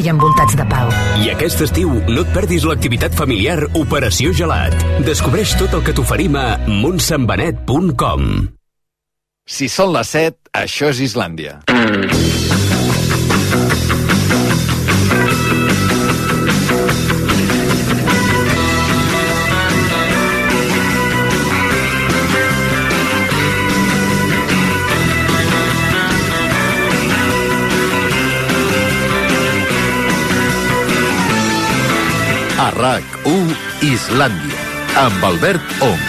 i envoltats de pau. I aquest estiu no et perdis l'activitat familiar Operació Gelat. Descobreix tot el que t'oferim a montsambenet.com. Si són les 7, això és Islàndia. A RAC1 Islàndia, amb Albert Ong.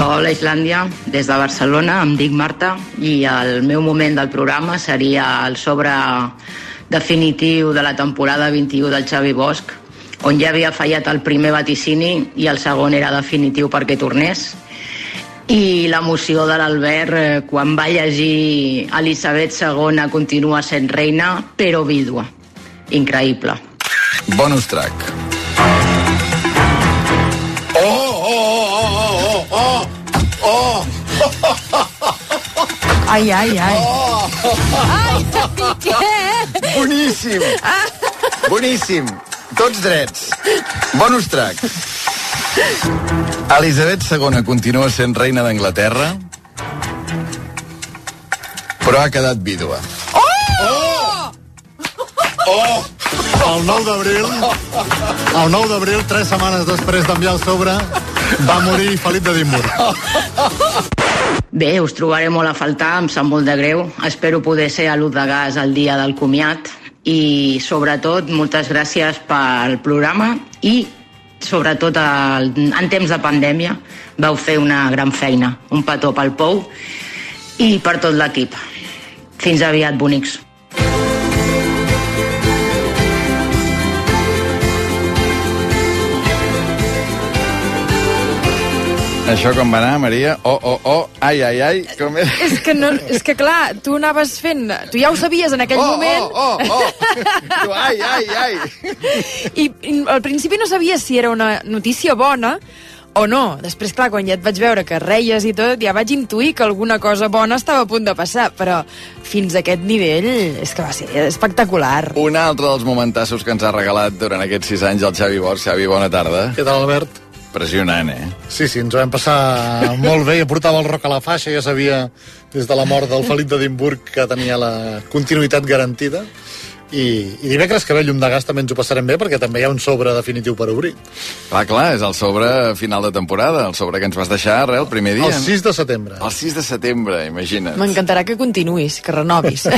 Hola Islàndia, des de Barcelona, em dic Marta i el meu moment del programa seria el sobre definitiu de la temporada 21 del Xavi Bosch, on ja havia fallat el primer vaticini i el segon era definitiu perquè tornés. I l'emoció de l'Albert eh, quan va llegir Elisabet II continua sent reina, però vídua. Increïble. Bonus track. Oh, oh, oh, oh, oh, oh, Ai, ai, ai. Ai, què? Boníssim. Boníssim. Tots drets. Bonus track. Elisabet II continua sent reina d'Anglaterra, però ha quedat vídua. Oh! Oh! El 9 d'abril, el 9 d'abril, tres setmanes després d'enviar el sobre, va morir Felip de Dimburg. Bé, us trobaré molt a faltar, em sap molt de greu. Espero poder ser a l'ús de gas el dia del comiat i, sobretot, moltes gràcies pel programa i, sobretot, el, en temps de pandèmia vau fer una gran feina. Un petó pel Pou i per tot l'equip. Fins aviat, bonics. Això com va anar, Maria? Oh, oh, oh, ai, ai, ai, com és? És que, no, és que clar, tu anaves fent... Tu ja ho sabies en aquell Oh, moment. oh, oh, oh. Tu, ai, ai, ai. I, I al principi no sabies si era una notícia bona o no. Després, clar, quan ja et vaig veure que reies i tot, ja vaig intuir que alguna cosa bona estava a punt de passar, però fins a aquest nivell és que va ser espectacular. Un altre dels momentassos que ens ha regalat durant aquests sis anys el Xavi Bosch. Xavi, bona tarda. Què tal, Albert? Impressionant, eh? Sí, sí, ens ho vam passar molt bé. Jo portava el roc a la faixa, ja sabia des de la mort del Felip d'Edimburg que tenia la continuïtat garantida. I, I dimecres que ve llum de gas també ens ho passarem bé perquè també hi ha un sobre definitiu per obrir. Clar, clar, és el sobre final de temporada, el sobre que ens vas deixar, re, el primer dia. El 6 de setembre. El 6 de setembre, imagina't. M'encantarà que continuïs, que renovis.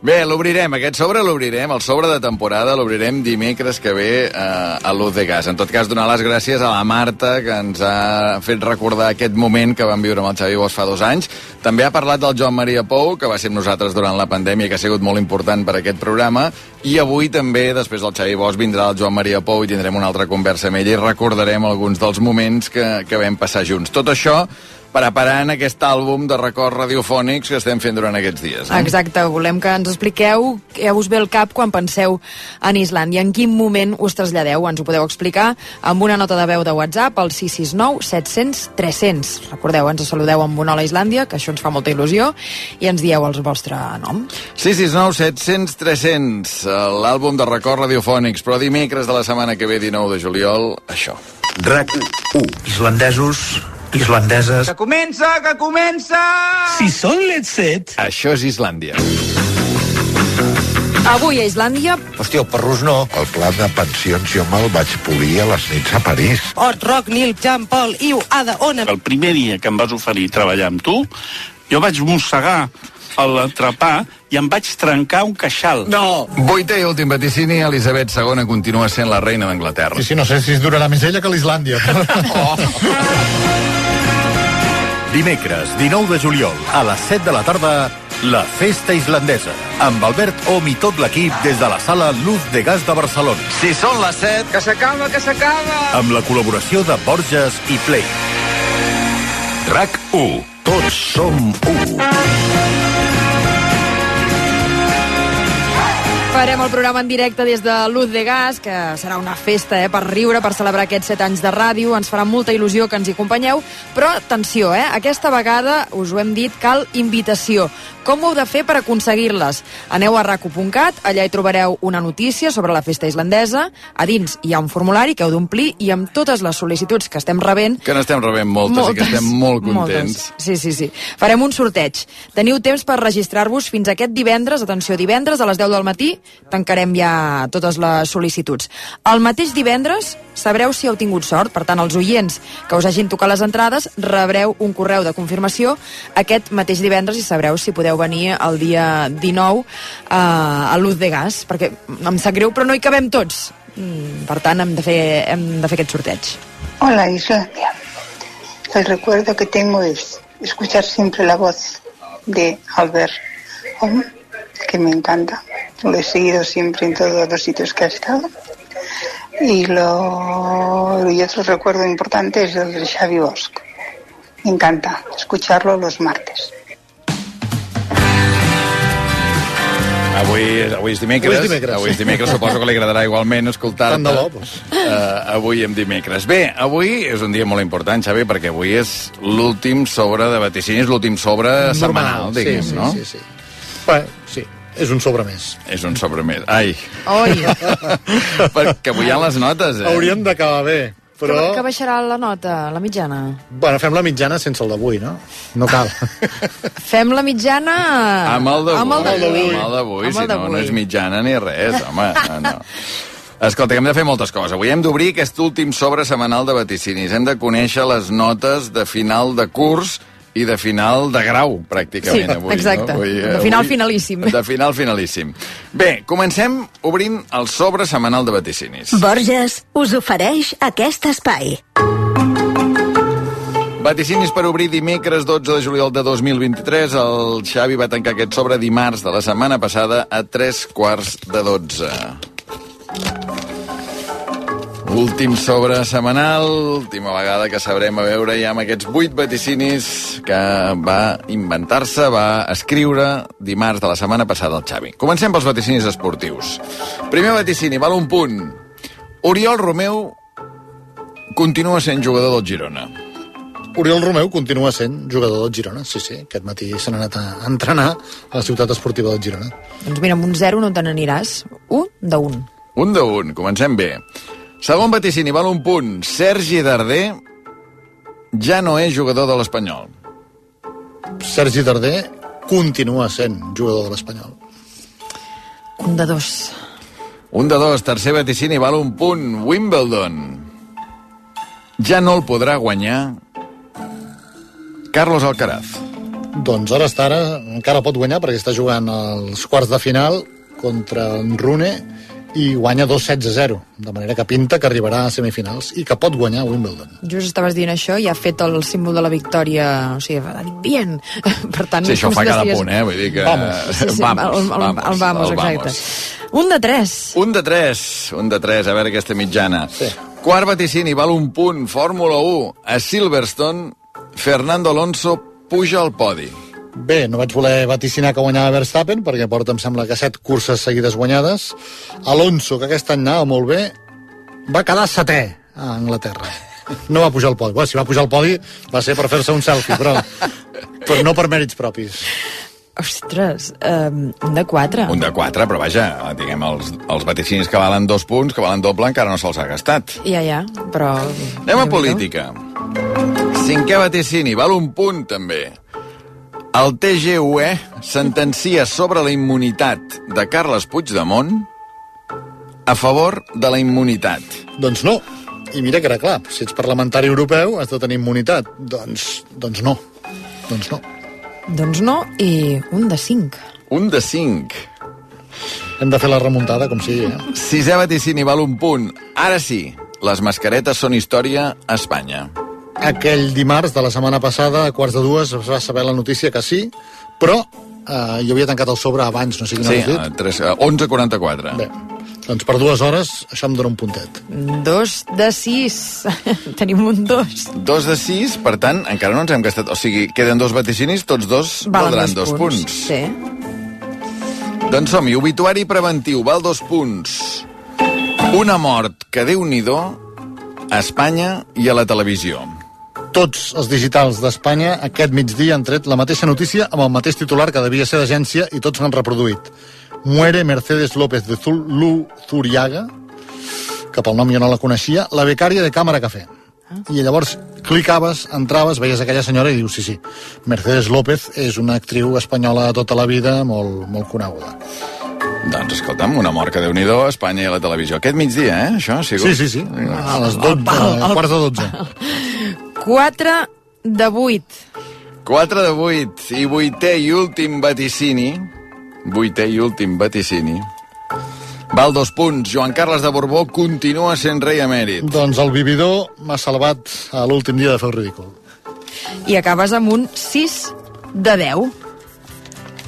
Bé, l'obrirem, aquest sobre l'obrirem, el sobre de temporada l'obrirem dimecres que ve eh, a l'Uz de Gas. En tot cas, donar les gràcies a la Marta, que ens ha fet recordar aquest moment que vam viure amb el Xavi Bosch fa dos anys. També ha parlat del Joan Maria Pou, que va ser amb nosaltres durant la pandèmia, que ha sigut molt important per aquest programa, i avui també, després del Xavi Bosch, vindrà el Joan Maria Pou i tindrem una altra conversa amb ell i recordarem alguns dels moments que, que vam passar junts. Tot això preparant aquest àlbum de records radiofònics que estem fent durant aquests dies. Eh? Exacte, volem que ens expliqueu què us ve al cap quan penseu en Islàndia, en quin moment us traslladeu, ens ho podeu explicar amb una nota de veu de WhatsApp al 669 700 300. Recordeu, ens saludeu amb un hola Islàndia, que això ens fa molta il·lusió, i ens dieu el vostre nom. 669 700 300, l'àlbum de records radiofònics, però dimecres de la setmana que ve, 19 de juliol, això. RAC 1. Islandesos, islandeses... Que comença, que comença! Si són les 7... Això és Islàndia. Avui a Islàndia... Hòstia, el perrús no. El pla de pensions jo me'l vaig polir a les nits a París. Ot, Roc, Nil, Jean Paul, Iu, Ada, Ona... El primer dia que em vas oferir treballar amb tu, jo vaig mossegar l'entrepà i em vaig trencar un queixal. No! Vuitè i últim vaticini, Elisabet II continua sent la reina d'Anglaterra. Sí, sí, no sé si es durarà més ella que l'Islàndia. Oh. Dimecres, 19 de juliol, a les 7 de la tarda, la Festa Islandesa, amb Albert Om i tot l'equip des de la sala Luz de Gas de Barcelona. Si són les 7... Que s'acaba, que s'acaba! Amb la col·laboració de Borges i Play. RAC 1. Tots som 1. Farem el programa en directe des de Luz de Gas, que serà una festa eh, per riure, per celebrar aquests 7 anys de ràdio. Ens farà molta il·lusió que ens hi acompanyeu. Però, atenció, eh, aquesta vegada, us ho hem dit, cal invitació. Com ho heu de fer per aconseguir-les? Aneu a raco.cat, allà hi trobareu una notícia sobre la festa islandesa. A dins hi ha un formulari que heu d'omplir i amb totes les sol·licituds que estem rebent... Que n'estem rebent moltes, moltes, i que estem molt contents. Moltes. Sí, sí, sí. Farem un sorteig. Teniu temps per registrar-vos fins aquest divendres, atenció, divendres a les 10 del matí, tancarem ja totes les sol·licituds. El mateix divendres sabreu si heu tingut sort, per tant, els oients que us hagin tocat les entrades rebreu un correu de confirmació aquest mateix divendres i sabreu si podeu venir el dia 19 eh, a Luz de Gas, perquè em sap greu, però no hi cabem tots. Mm, Per tant, hem de fer, hem de fer aquest sorteig. Hola Islandia. El recuerdo que tengo es escuchar siempre la voz de Albert que me encanta. Lo he seguido siempre en todos los sitios que ha estado. Y, lo, y otro recuerdo importante es el de Xavi Bosch. Me encanta escucharlo los martes. Avui, avui és dimecres. Avui és dimecres. Avui és dimecres, suposo que li agradarà igualment escoltar-te. Tant de bo, doncs. Uh, avui en dimecres. Bé, avui és un dia molt important, Xavi, perquè avui és l'últim sobre de vaticinis, l'últim sobre setmanal, diguem, sí, sí, no? Sí, sí, Bé, sí, és un sobre més. És un sobre més. Ai, Oi, perquè avui hi ha les notes, eh? Hauríem d'acabar bé, però... que, que baixarà la nota, la mitjana? Bueno, fem la mitjana sense el d'avui, no? No cal. Fem la mitjana... Amb el d'avui. Amb el d'avui. Amb el d'avui, Amb si no, no és mitjana ni res, home. No, no. Escolta, que hem de fer moltes coses. Avui hem d'obrir aquest últim sobre setmanal de vaticinis. Hem de conèixer les notes de final de curs i de final de grau, pràcticament, Sí, avui. exacte. No? Avui, De final finalíssim. De final finalíssim. Bé, comencem obrint el sobre setmanal de vaticinis. Borges us ofereix aquest espai. Vaticinis per obrir dimecres 12 de juliol de 2023. El Xavi va tancar aquest sobre dimarts de la setmana passada a 3 quarts de 12. Últim sobre setmanal, última vegada que sabrem a veure ja amb aquests vuit vaticinis que va inventar-se, va escriure dimarts de la setmana passada el Xavi. Comencem pels vaticinis esportius. Primer vaticini, val un punt. Oriol Romeu continua sent jugador del Girona. Oriol Romeu continua sent jugador del Girona, sí, sí. Aquest matí se n'ha anat a entrenar a la ciutat esportiva del Girona. Doncs mira, amb un 0 no te n'aniràs. Un de un. Un de un, comencem bé. Segon vaticini, val un punt. Sergi Darder ja no és jugador de l'Espanyol. Sergi Darder continua sent jugador de l'Espanyol. Un de dos. Un de dos, tercer vaticini, val un punt. Wimbledon ja no el podrà guanyar Carlos Alcaraz. Doncs ara està ara, encara pot guanyar perquè està jugant als quarts de final contra en Rune i guanya 2 sets a 0, de manera que pinta que arribarà a semifinals i que pot guanyar Wimbledon. Just estaves dient això i ha fet el símbol de la victòria, o sigui, ha dit bien. Per tant, Sí, això fa cada estigués- punt, eh? Vull dir que... Vamos. Sí, sí, vamos, el, el, vamos, el vamos, el exacte. Un de tres. Un de tres, un de tres, a veure aquesta mitjana. Sí. Quart vaticini, val un punt, Fórmula 1. A Silverstone, Fernando Alonso puja al podi. Bé, no vaig voler vaticinar que guanyava Verstappen, perquè porta, em sembla, que set curses seguides guanyades. Alonso, que aquest any anava molt bé, va quedar setè a Anglaterra. No va pujar al podi. Bé, si va pujar al podi va ser per fer-se un selfie, però, però no per mèrits propis. Ostres, um, un de quatre. Un de quatre, però vaja, diguem, els, els vaticinis que valen dos punts, que valen doble, encara no se'ls ha gastat. Ja, ja, però... Anem a política. Cinquè vaticini, val un punt, també. El TGUE sentencia sobre la immunitat de Carles Puigdemont a favor de la immunitat. Doncs no. I mira que era clar, si ets parlamentari europeu has de tenir immunitat. Doncs, doncs no. Doncs no. Doncs no, i un de cinc. Un de cinc. Hem de fer la remuntada, com sigui, eh? Sisè vaticini val un punt. Ara sí, les mascaretes són història a Espanya. Aquell dimarts de la setmana passada, a quarts de dues, es va saber la notícia que sí, però eh, jo havia tancat el sobre abans, no sé quina Sí, has dit. a tres- a 11.44. Bé, doncs per dues hores això em dona un puntet. Dos de sis. Tenim un dos. Dos de sis, per tant, encara no ens hem gastat... O sigui, queden dos vaticinis, tots dos Valen valdran dos punts. Sí. Doncs som-hi, obituari preventiu, val dos punts. Una mort que déu nhi a Espanya i a la televisió. Tots els digitals d'Espanya aquest migdia han tret la mateixa notícia amb el mateix titular que devia ser d'agència i tots l'han reproduït. Muere Mercedes López de Zul- Zuriaga, que pel nom jo no la coneixia, la becària de Càmera Cafè. I llavors clicaves, entraves, veies aquella senyora i dius, sí, sí, Mercedes López és una actriu espanyola de tota la vida molt, molt coneguda. Doncs escolta'm, una mort que déu nhi a Espanya i a la televisió. Aquest migdia, eh, això ha sigut? Sí, sí, sí, a les 12, pal, a el- quarts de 12. 4 de 8. 4 de 8 i vuitè i últim vaticini. Vuitè i últim vaticini. Val dos punts. Joan Carles de Borbó continua sent rei emèrit. Doncs el vividor m'ha salvat a l'últim dia de fer el ridícul. I acabes amb un 6 de 10.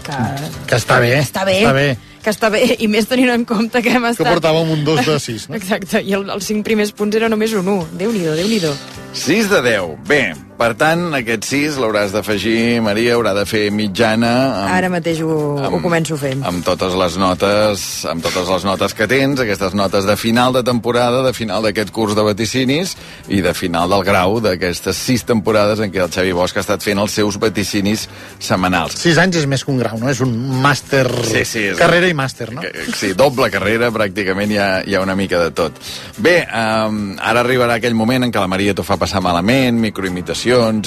Que, Que està bé. està bé. Està bé. Que està bé, i més tenint en compte que hem Que estat... portàvem un 2 de 6, no? Exacte, i el, els cinc primers punts era només un 1. Déu-n'hi-do, déu nhi déu 6 de 10. Bé, per tant, aquest 6 l'hauràs d'afegir, Maria, haurà de fer mitjana amb, Ara mateix ho, ho començo fent. amb totes les notes amb totes les notes que tens, aquestes notes de final de temporada, de final d'aquest curs de vaticinis i de final del grau d'aquestes sis temporades en què el Xavi Bosch ha estat fent els seus vaticinis setmanals. 6 anys és més que un grau, no? És un màster... Sí, sí, és- Carrera i màster, no? Sí, doble carrera, pràcticament hi ha, hi ha una mica de tot. Bé, um, ara arribarà aquell moment en què la Maria t'ho fa passar malament, microimitacions,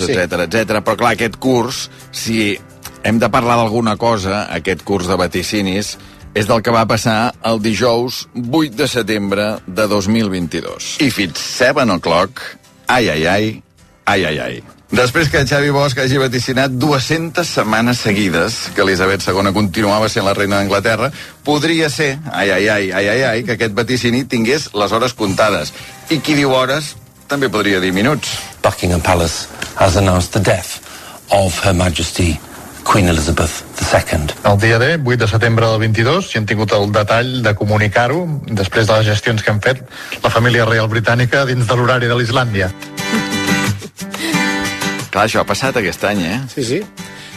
Sí. etc etc. però clar, aquest curs, si hem de parlar d'alguna cosa, aquest curs de vaticinis, és del que va passar el dijous 8 de setembre de 2022. I fins 7 o'clock, ai, ai, ai, ai, ai, ai. Després que Xavi Bosch hagi vaticinat 200 setmanes seguides que Elisabet II continuava sent la reina d'Anglaterra, podria ser, ai, ai, ai, ai, ai, ai, que aquest vaticini tingués les hores comptades. I qui diu hores també podria dir minuts. Buckingham Palace has announced the death of Her Majesty Queen Elizabeth II. El dia D, 8 de setembre del 22, si hem tingut el detall de comunicar-ho, després de les gestions que hem fet, la família reial britànica dins de l'horari de l'Islàndia. Clar, això ha passat aquest any, eh? Sí, sí.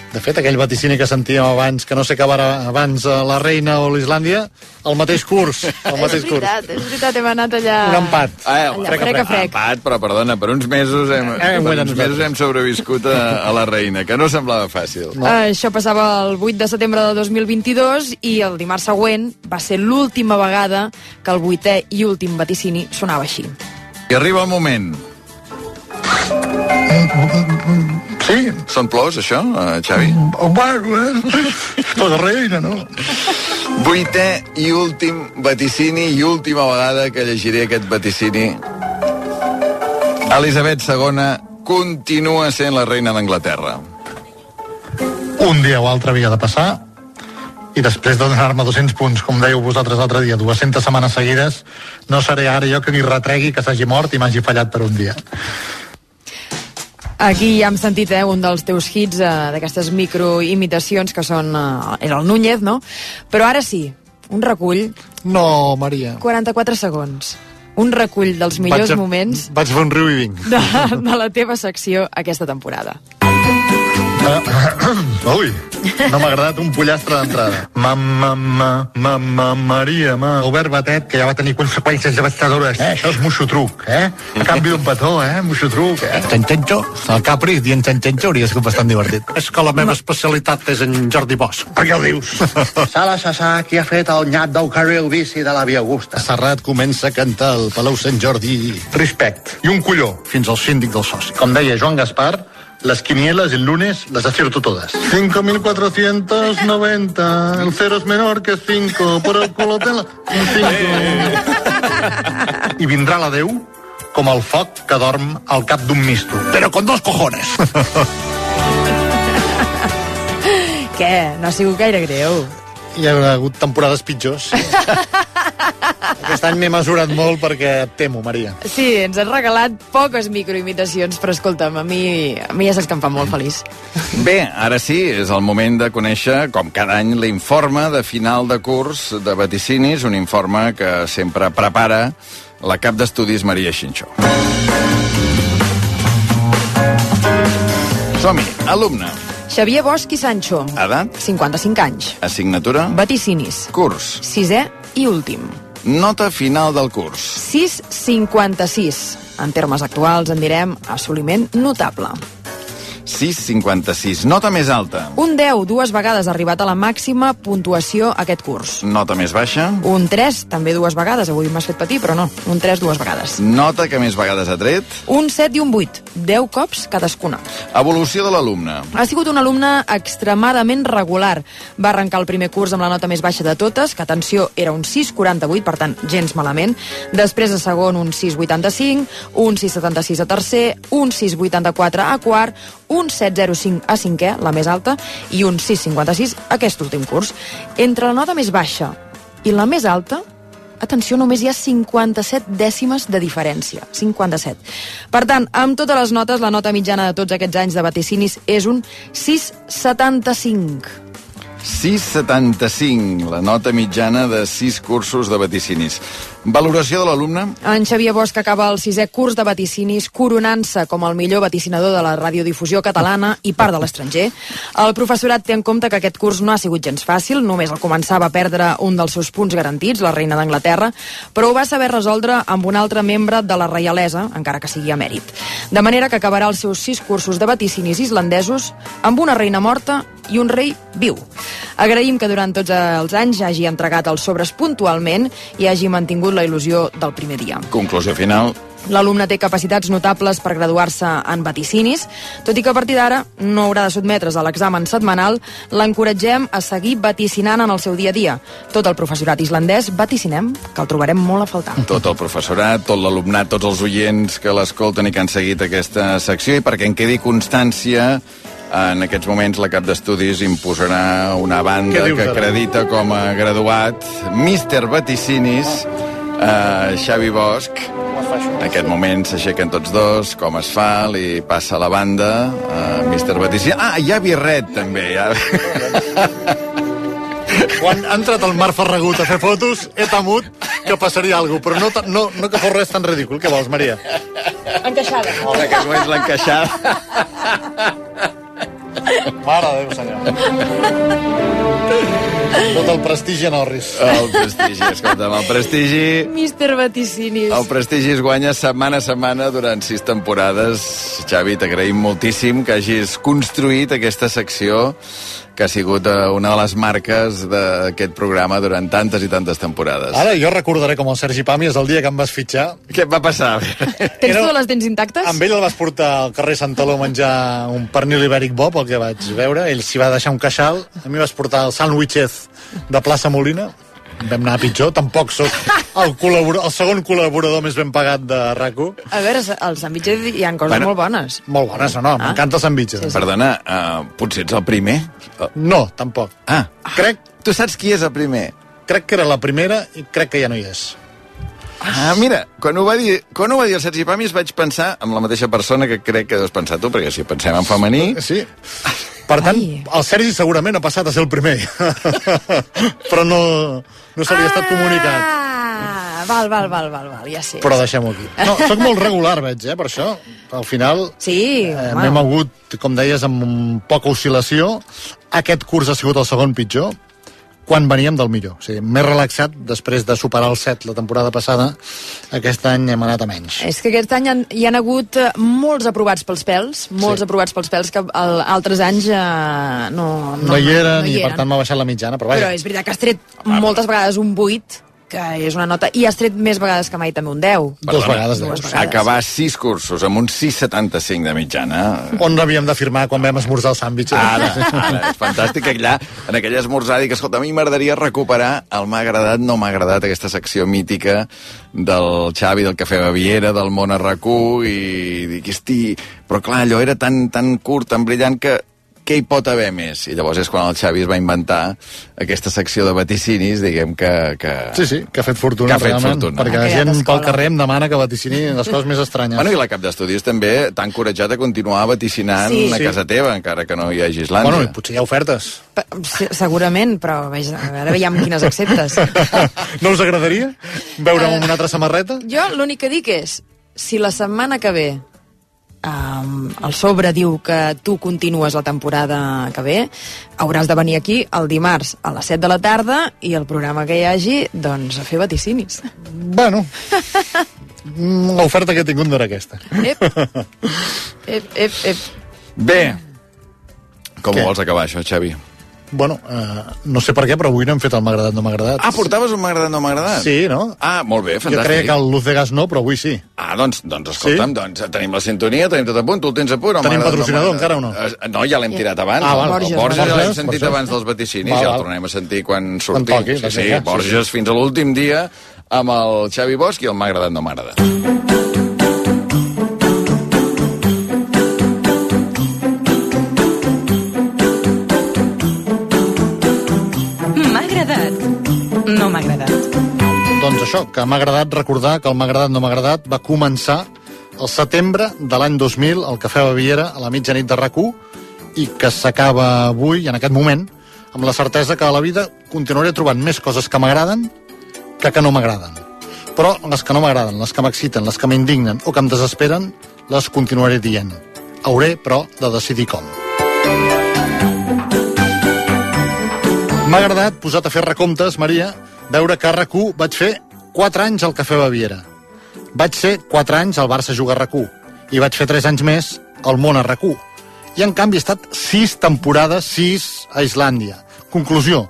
De fet, aquell vaticini que sentíem abans, que no sé què va abans a la reina o l'Islàndia, el mateix curs, el mateix és curs. veritat, és veritat, hem anat allà... Un empat. Ah, Allà, frec a frec. Empat, però perdona, per uns mesos hem, Hem per uns nosaltres. mesos hem sobreviscut a, a la reina, que no semblava fàcil. No. Això passava el 8 de setembre de 2022 i el dimarts següent va ser l'última vegada que el vuitè i últim vaticini sonava així. I arriba el moment. Sí. Són plors, això, eh, Xavi? Bueno, eh? La reina, no? Vuitè i últim vaticini i última vegada que llegiré aquest vaticini. Elisabet II continua sent la reina d'Anglaterra. Un dia o altre havia de passar i després de donar-me 200 punts, com dèieu vosaltres l'altre dia, 200 setmanes seguides, no seré ara jo que ni retregui que s'hagi mort i m'hagi fallat per un dia. Aquí ja hem sentit eh, un dels teus hits eh, d'aquestes microimitacions que són... Eh, era el Núñez, no? Però ara sí, un recull, No, Maria. 44 segons. Un recull dels millors Vaig a- moments Vaig fer un riu i vinc. de, de la teva secció aquesta temporada. Ui, no m'ha agradat un pollastre d'entrada. Mamma, ma, mamma, Maria, ma. Albert Batet, que ja va tenir conseqüències devastadores. Eh, això és moixo truc, eh? A canvi d'un petó, eh? Moixo truc, eh? Xanxanxo. El Capri dient xanxanxo hauria sigut bastant divertit. És que la meva especialitat és en Jordi Bosch. Per què ho dius? Sala Sassà, qui ha fet el nyap del carril bici de la Via Augusta. Serrat comença a cantar el Palau Sant Jordi. Respect. I un colló, fins al síndic del soci. Com deia Joan Gaspar, les quinielas el lunes las acierto todas. 5.490. El cero es menor que 5. Por el culo te la... Un 5. I vindrà la Déu com el foc que dorm al cap d'un misto. Però con dos cojones. Què? No ha sigut gaire greu. Hi ha hagut temporades pitjors. Aquest any m'he mesurat molt perquè et temo, Maria. Sí, ens has regalat poques microimitacions, però escolta'm, a mi, a mi ja saps que em fa molt feliç. Bé, ara sí, és el moment de conèixer, com cada any, l'informe de final de curs de vaticinis, un informe que sempre prepara la cap d'estudis Maria Xinxó. Som-hi, alumne. Xavier Bosch i Sancho. Edat? 55 anys. Assignatura? Vaticinis. Curs. Sisè i últim. Nota final del curs. 6,56. En termes actuals en direm assoliment notable. 6,56. Nota més alta. Un 10, dues vegades ha arribat a la màxima puntuació aquest curs. Nota més baixa. Un 3, també dues vegades. Avui m'has fet patir, però no. Un 3 dues vegades. Nota que més vegades ha tret. Un 7 i un 8. 10 cops cadascuna. Evolució de l'alumne. Ha sigut un alumne extremadament regular. Va arrencar el primer curs amb la nota més baixa de totes, que atenció, era un 6,48, per tant, gens malament. Després de segon, un 6,85, un 6,76 a tercer, un 6,84 a quart, un 7,05 a cinquè, la més alta, i un 6,56 aquest últim curs. Entre la nota més baixa i la més alta, atenció, només hi ha 57 dècimes de diferència. 57. Per tant, amb totes les notes, la nota mitjana de tots aquests anys de vaticinis és un 6,75. 6,75, la nota mitjana de 6 cursos de vaticinis. Valoració de l'alumne? En Xavier Bosch acaba el sisè curs de vaticinis coronant-se com el millor vaticinador de la radiodifusió catalana i part de l'estranger. El professorat té en compte que aquest curs no ha sigut gens fàcil, només al començar va perdre un dels seus punts garantits, la reina d'Anglaterra, però ho va saber resoldre amb un altre membre de la reialesa, encara que sigui a mèrit. De manera que acabarà els seus sis cursos de vaticinis islandesos amb una reina morta i un rei viu. Agraïm que durant tots els anys hagi entregat els sobres puntualment i hagi mantingut la il·lusió del primer dia. Conclusió final. L'alumne té capacitats notables per graduar-se en vaticinis, tot i que a partir d'ara no haurà de sotmetre's a l'examen setmanal, l'encoratgem a seguir vaticinant en el seu dia a dia. Tot el professorat islandès vaticinem, que el trobarem molt a faltar. Tot el professorat, tot l'alumnat, tots els oients que l'escolten i que han seguit aquesta secció, i perquè en quedi constància, en aquests moments la cap d'estudis imposarà una banda que acredita com a graduat Míster Vaticinis, eh, Xavi Bosch. En aquest moment s'aixequen tots dos, com es fa, li passa la banda, eh, Míster Vaticinis. Ah, hi ha birret, també. Ja. Quan ha entrat el Marc Ferragut a fer fotos, he temut que passaria alguna cosa, però no, no, no que fos res tan ridícul. Què vols, Maria? Encaixada. En aquest moment l'encaixada. Mare de Déu, senyor. Tot el prestigi a Norris. El prestigi, escolta'm, el prestigi... Mister Vaticinis. El prestigi es guanya setmana a setmana durant sis temporades. Xavi, t'agraïm moltíssim que hagis construït aquesta secció que ha sigut eh, una de les marques d'aquest programa durant tantes i tantes temporades. Ara jo recordaré com el Sergi Pàmies el dia que em vas fitxar. Què et va passar? Tens totes les dents intactes? Amb ell el vas portar al carrer Santaló a menjar un pernil ibèric bo, pel que vaig veure. Ell s'hi va deixar un queixal. A mi vas portar el sandwichez de Plaça Molina. Vam anar pitjor. Tampoc sóc el, el segon col·laborador més ben pagat de rac A veure, als sandwiches hi ha coses Bueno. molt bones. Molt bones, no, no. M'encanta el sandwich. Perdona, uh, potser ets el primer? No, tampoc. Ah, crec... Tu saps qui és el primer? Crec que era la primera i crec que ja no hi és. Ah, mira, quan ho va dir, quan ho va dir el Sergi Pàmies vaig pensar en la mateixa persona que crec que deus pensar tu, perquè si pensem en femení... Sí. Per tant, el Sergi segurament ha passat a ser el primer. Però no, no se li ha estat comunicat. Ah, val, val, val, val, val, ja sé. Però deixem-ho aquí. No, soc molt regular, veig, eh, per això. Al final Sí, eh, home. m'he mogut, com deies, amb poca oscil·lació. Aquest curs ha sigut el segon pitjor quan veníem del millor. O sigui, més relaxat després de superar el 7 la temporada passada. Aquest any hem anat a menys. És que aquest any han, hi han hagut eh, molts aprovats pels pèls, molts Sí. aprovats pels pèls que al, altres anys eh, no, no, No, hi eren no i per tant m'ha baixat la mitjana, però Però vaja. és veritat que has tret moltes vegades un 8, que és una nota, i has tret més vegades que mai també un 10. Dos vegades, Dues vegades. Acabar sis cursos amb un 6,75 de mitjana... On havíem de firmar quan vam esmorzar el sàndwich? Ara, ara, és fantàstic allà, en aquell esmorzar, dic, escolta, a mi m'agradaria recuperar el m'ha agradat, no m'ha agradat, aquesta secció mítica del Xavi, del Cafè Baviera, del món a RAC1, i dic, hosti, però clar, allò era tan, tan curt, tan brillant, que què hi pot haver més? I llavors és quan el Xavi es va inventar aquesta secció de vaticinis, diguem que... que... Sí, sí, que ha fet fortuna, Que ha fet realment, fortuna. perquè la gent pel carrer em demana que vaticini les coses més estranyes. Bueno, i la cap d'estudis també t'ha encoratjat a continuar vaticinant Sí. a Sí. casa teva, encara que no hi hagi Islàndia. bueno, i potser hi ha ofertes. Se- Segurament, però veja, ara veiem quines acceptes. no us agradaria veure'm amb una altra samarreta? Jo l'únic que dic és, si la setmana que ve um, el sobre diu que tu continues la temporada que ve, hauràs de venir aquí el dimarts a les 7 de la tarda i el programa que hi hagi, doncs, a fer vaticinis. Bueno, l'oferta que he tingut no era aquesta. Ep, ep, ep, ep. Bé, com Què? ho vols acabar, això, Xavi? Bueno, eh, no sé per què, però avui no hem fet el m'ha agradat, no m'ha agradat. Ah, portaves un m'ha agradat, no m'ha agradat? Sí, no? Ah, molt bé, Jo fantàstic. creia que el Luz de Gas no, però avui sí. Ah, doncs, doncs escolta'm, Sí? doncs tenim la sintonia, tenim tot a punt, tu el tens a punt. Tenim patrocinador m'agrada? encara o no? Eh, No, ja l'hem tirat abans. Ah, val. El Borges, Borges, ja l'hem Borges, sentit això. abans dels vaticinis, Val, ja el val. tornarem a sentir quan sortim. toqui, sí, sí, seguida, sí, Borges fins a l'últim dia amb el Xavi Bosch i el m'ha agradat, no m'ha agradat. Això, que m'ha agradat recordar que el m'ha agradat, no m'ha agradat va començar el setembre de l'any 2000 al Cafè Baviera a la mitjanit de rac i que s'acaba avui, en aquest moment, amb la certesa que a la vida continuaré trobant més coses que m'agraden que que no m'agraden. Però les que no m'agraden, les que m'exciten, les que m'indignen o que em desesperen, les continuaré dient. Hauré, però, de decidir com. M'ha agradat, posat a fer recomptes, Maria, veure que a rac vaig fer 4 anys al Cafè Baviera. Vaig ser 4 anys al Barça jugar rac i vaig fer 3 anys més al món a rac I en canvi he estat 6 temporades, 6 a Islàndia. Conclusió,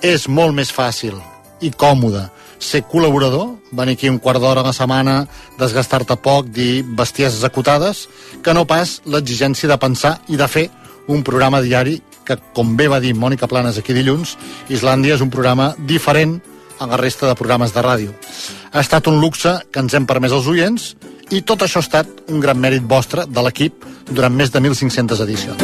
és molt més fàcil i còmode ser col·laborador, venir aquí un quart d'hora a la setmana, desgastar-te poc, dir besties executades, que no pas l'exigència de pensar i de fer un programa diari que, com bé va dir Mònica Planes aquí dilluns, Islàndia és un programa diferent a la resta de programes de ràdio. Ha estat un luxe que ens hem permès als oients i tot això ha estat un gran mèrit vostre, de l'equip, durant més de 1.500 edicions.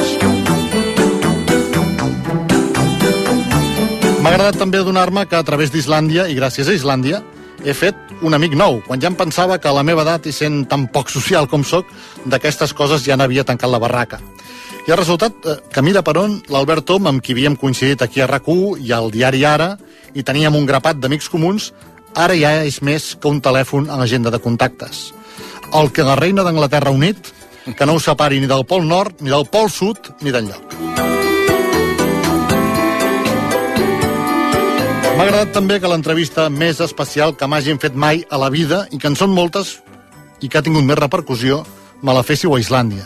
M'ha agradat també adonar-me que a través d'Islàndia, i gràcies a Islàndia, he fet un amic nou, quan ja em pensava que a la meva edat, i sent tan poc social com sóc, d'aquestes coses ja n'havia tancat la barraca. I ha resultat eh, que mira per on l'Albert Tom, amb qui havíem coincidit aquí a rac i al diari Ara, i teníem un grapat d'amics comuns, ara ja és més que un telèfon a l'agenda de contactes. El que la reina d'Anglaterra unit, que no ho separi ni del Pol Nord, ni del Pol Sud, ni d'enlloc. M'ha agradat també que l'entrevista més especial que m'hagin fet mai a la vida, i que en són moltes, i que ha tingut més repercussió, me la féssiu a Islàndia.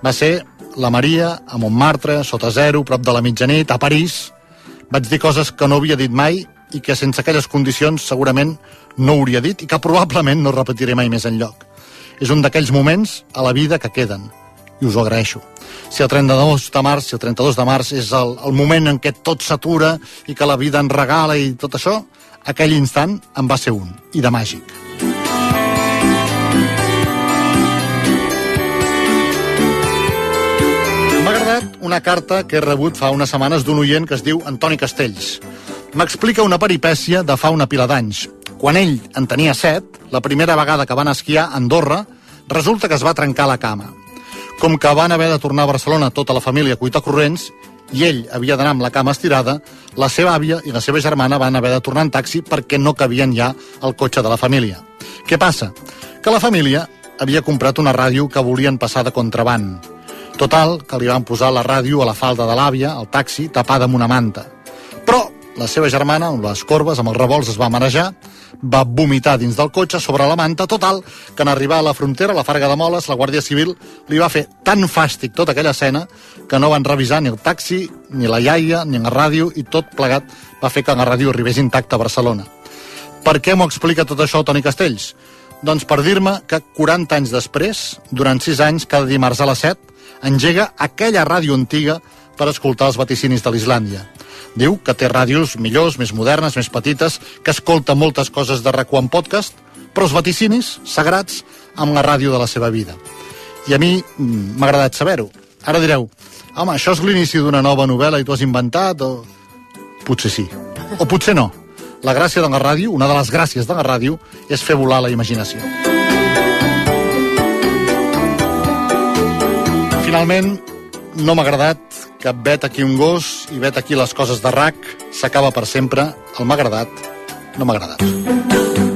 Va ser la Maria, a Montmartre, sota zero, prop de la mitjanit, a París. Vaig dir coses que no havia dit mai i que sense aquelles condicions segurament no hauria dit i que probablement no repetiré mai més enlloc. És un d'aquells moments a la vida que queden i us ho agraeixo. Si el 32 de març, si el 32 de març és el, el moment en què tot s'atura i que la vida ens regala i tot això, aquell instant en va ser un, i de màgic. Una carta que he rebut fa unes setmanes d'un oient que es diu Antoni Castells. M'explica una peripècia de fa una pila d'anys. Quan ell en tenia set, la primera vegada que van esquiar a Andorra, resulta que es va trencar la cama. Com que van haver de tornar a Barcelona tota la família a cuitar corrents, i ell havia d'anar amb la cama estirada, la seva àvia i la seva germana van haver de tornar en taxi perquè no cabien ja al cotxe de la família. Què passa? Que la família havia comprat una ràdio que volien passar de contraband. Total, que li van posar la ràdio a la falda de l'àvia, al taxi, tapada amb una manta. Però la seva germana, amb les corbes, amb els revolts, es va marejar, va vomitar dins del cotxe sobre la manta, total, que en arribar a la frontera, a la Farga de Moles, la Guàrdia Civil li va fer tan fàstic tota aquella escena que no van revisar ni el taxi, ni la iaia, ni la ràdio, i tot plegat va fer que la ràdio arribés intacta a Barcelona. Per què m'ho explica tot això Toni Castells? Doncs per dir-me que 40 anys després, durant 6 anys, cada dimarts a les 7, engega aquella ràdio antiga per escoltar els vaticinis de l'Islàndia. Diu que té ràdios millors, més modernes, més petites, que escolta moltes coses de RAC1 en podcast, però els vaticinis sagrats amb la ràdio de la seva vida. I a mi mm, m'ha agradat saber-ho. Ara direu, home, això és l'inici d'una nova novel·la i tu has inventat, o... Potser sí. O potser no. La gràcia de la ràdio, una de les gràcies de la ràdio, és fer volar la imaginació. Finalment, no m'ha agradat que vet aquí un gos i vet aquí les coses de RAC s'acaba per sempre. El m'ha agradat, no m'ha agradat.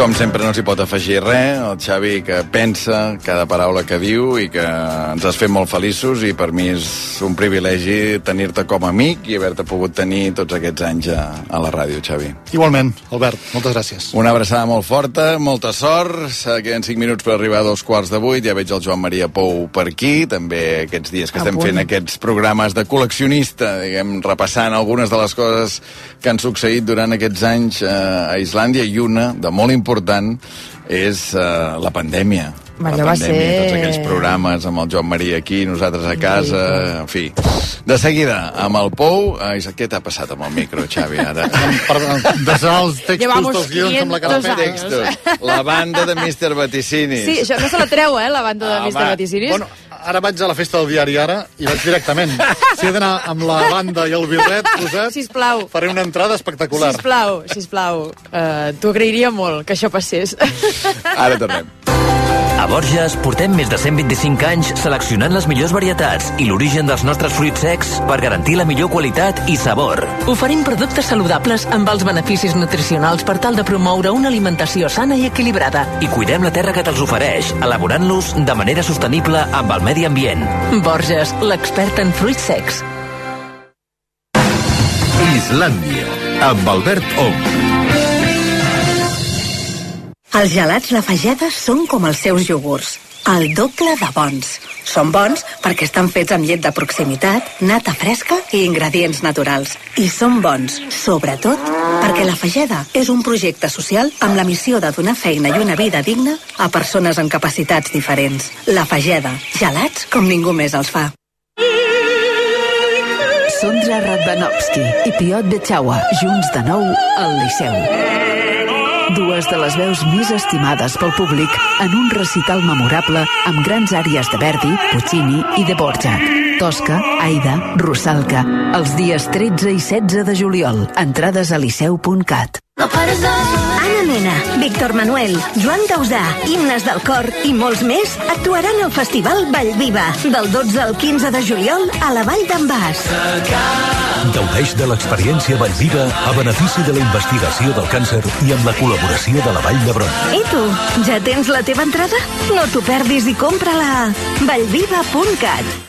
Com sempre no s'hi pot afegir res, el Xavi que pensa cada paraula que diu i que ens has fet molt feliços i per mi és un privilegi tenir-te com a amic i haver-te pogut tenir tots aquests anys a, a la ràdio, Xavi. Igualment, Albert, moltes gràcies. Una abraçada molt forta, molta sort, queden 5 minuts per arribar a dos quarts de vuit, ja veig el Joan Maria Pou per aquí, també aquests dies que A estem punt. fent aquests programes de col·leccionista, diguem, repassant algunes de les coses que han succeït durant aquests anys eh, a Islàndia i una de molt important és eh, la pandèmia. Allò la va pandèmia, ser- tots aquells programes amb el Joan Maria aquí, nosaltres a casa, en fi. De seguida, amb el Pou, eh, què t'ha passat amb el micro, Xavi, ara? Perdó, desar els textos Llevamos dels guions amb la cara 500 feta. Textos. La banda de Mr. Vaticinis. Sí, això no se la treu, eh, la banda de Home, Mr. Vaticinis. Bueno, ara vaig a la festa del diari ara i vaig directament. Si he d'anar amb la banda i el birret posat, Sisplau. faré una entrada espectacular. Sisplau, sisplau. Uh, T'ho agrairia molt que això passés. Ara tornem. A Borges portem més de 125 anys seleccionant les millors varietats i l'origen dels nostres fruits secs per garantir la millor qualitat i sabor. Oferim productes saludables amb els beneficis nutricionals per tal de promoure una alimentació sana i equilibrada. I cuidem la terra que te'ls ofereix, elaborant-los de manera sostenible amb el medi ambient. Borges, l'expert en fruits secs. Islàndia, amb Albert Ong. Els gelats La Fageda són com els seus iogurts, el doble de bons. Són bons perquè estan fets amb llet de proximitat, nata fresca i ingredients naturals. I són bons, sobretot, perquè La Fageda és un projecte social amb la missió de donar feina i una vida digna a persones amb capacitats diferents. La Fageda, gelats com ningú més els fa. Sondra Radvanovski i Piot Betxaua, junts de nou al Liceu. Dues de les veus més estimades pel públic en un recital memorable amb grans àries de Verdi, Puccini i de Borjak. Tosca, Aida, Russalka, els dies 13 i 16 de juliol. Entrades a liceu.cat. Anna Mena, Víctor Manuel, Joan Dausà, Himnes del Cor i molts més actuaran al Festival Vallviva del 12 al 15 de juliol a la Vall d'en Bas. Gaudeix de l'experiència Vallviva a benefici de la investigació del càncer i amb la col·laboració de la Vall d'Hebron. I tu, ja tens la teva entrada? No t'ho perdis i compra-la a vallviva.cat.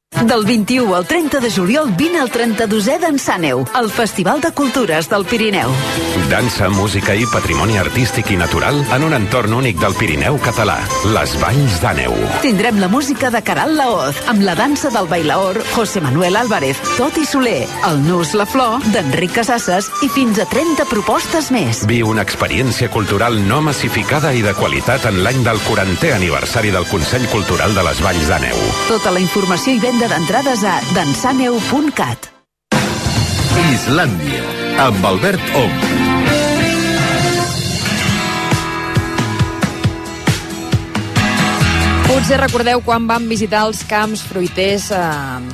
Del 21 al 30 de juliol vine al 32è d'Ensàneu, el Festival de Cultures del Pirineu. Dansa, música i patrimoni artístic i natural en un entorn únic del Pirineu català, les Valls d'Àneu. Tindrem la música de Caral Laoz, amb la dansa del bailaor José Manuel Álvarez, Toti Soler, el Nus La Flor, d'Enric Casasses i fins a 30 propostes més. Viu una experiència cultural no massificada i de qualitat en l'any del 40è aniversari del Consell Cultural de les Valls d'Àneu. Tota la informació i venda d'entrades a dansaneu.cat. Islàndia, amb Albert Ong. Potser recordeu quan vam visitar els camps fruiters eh,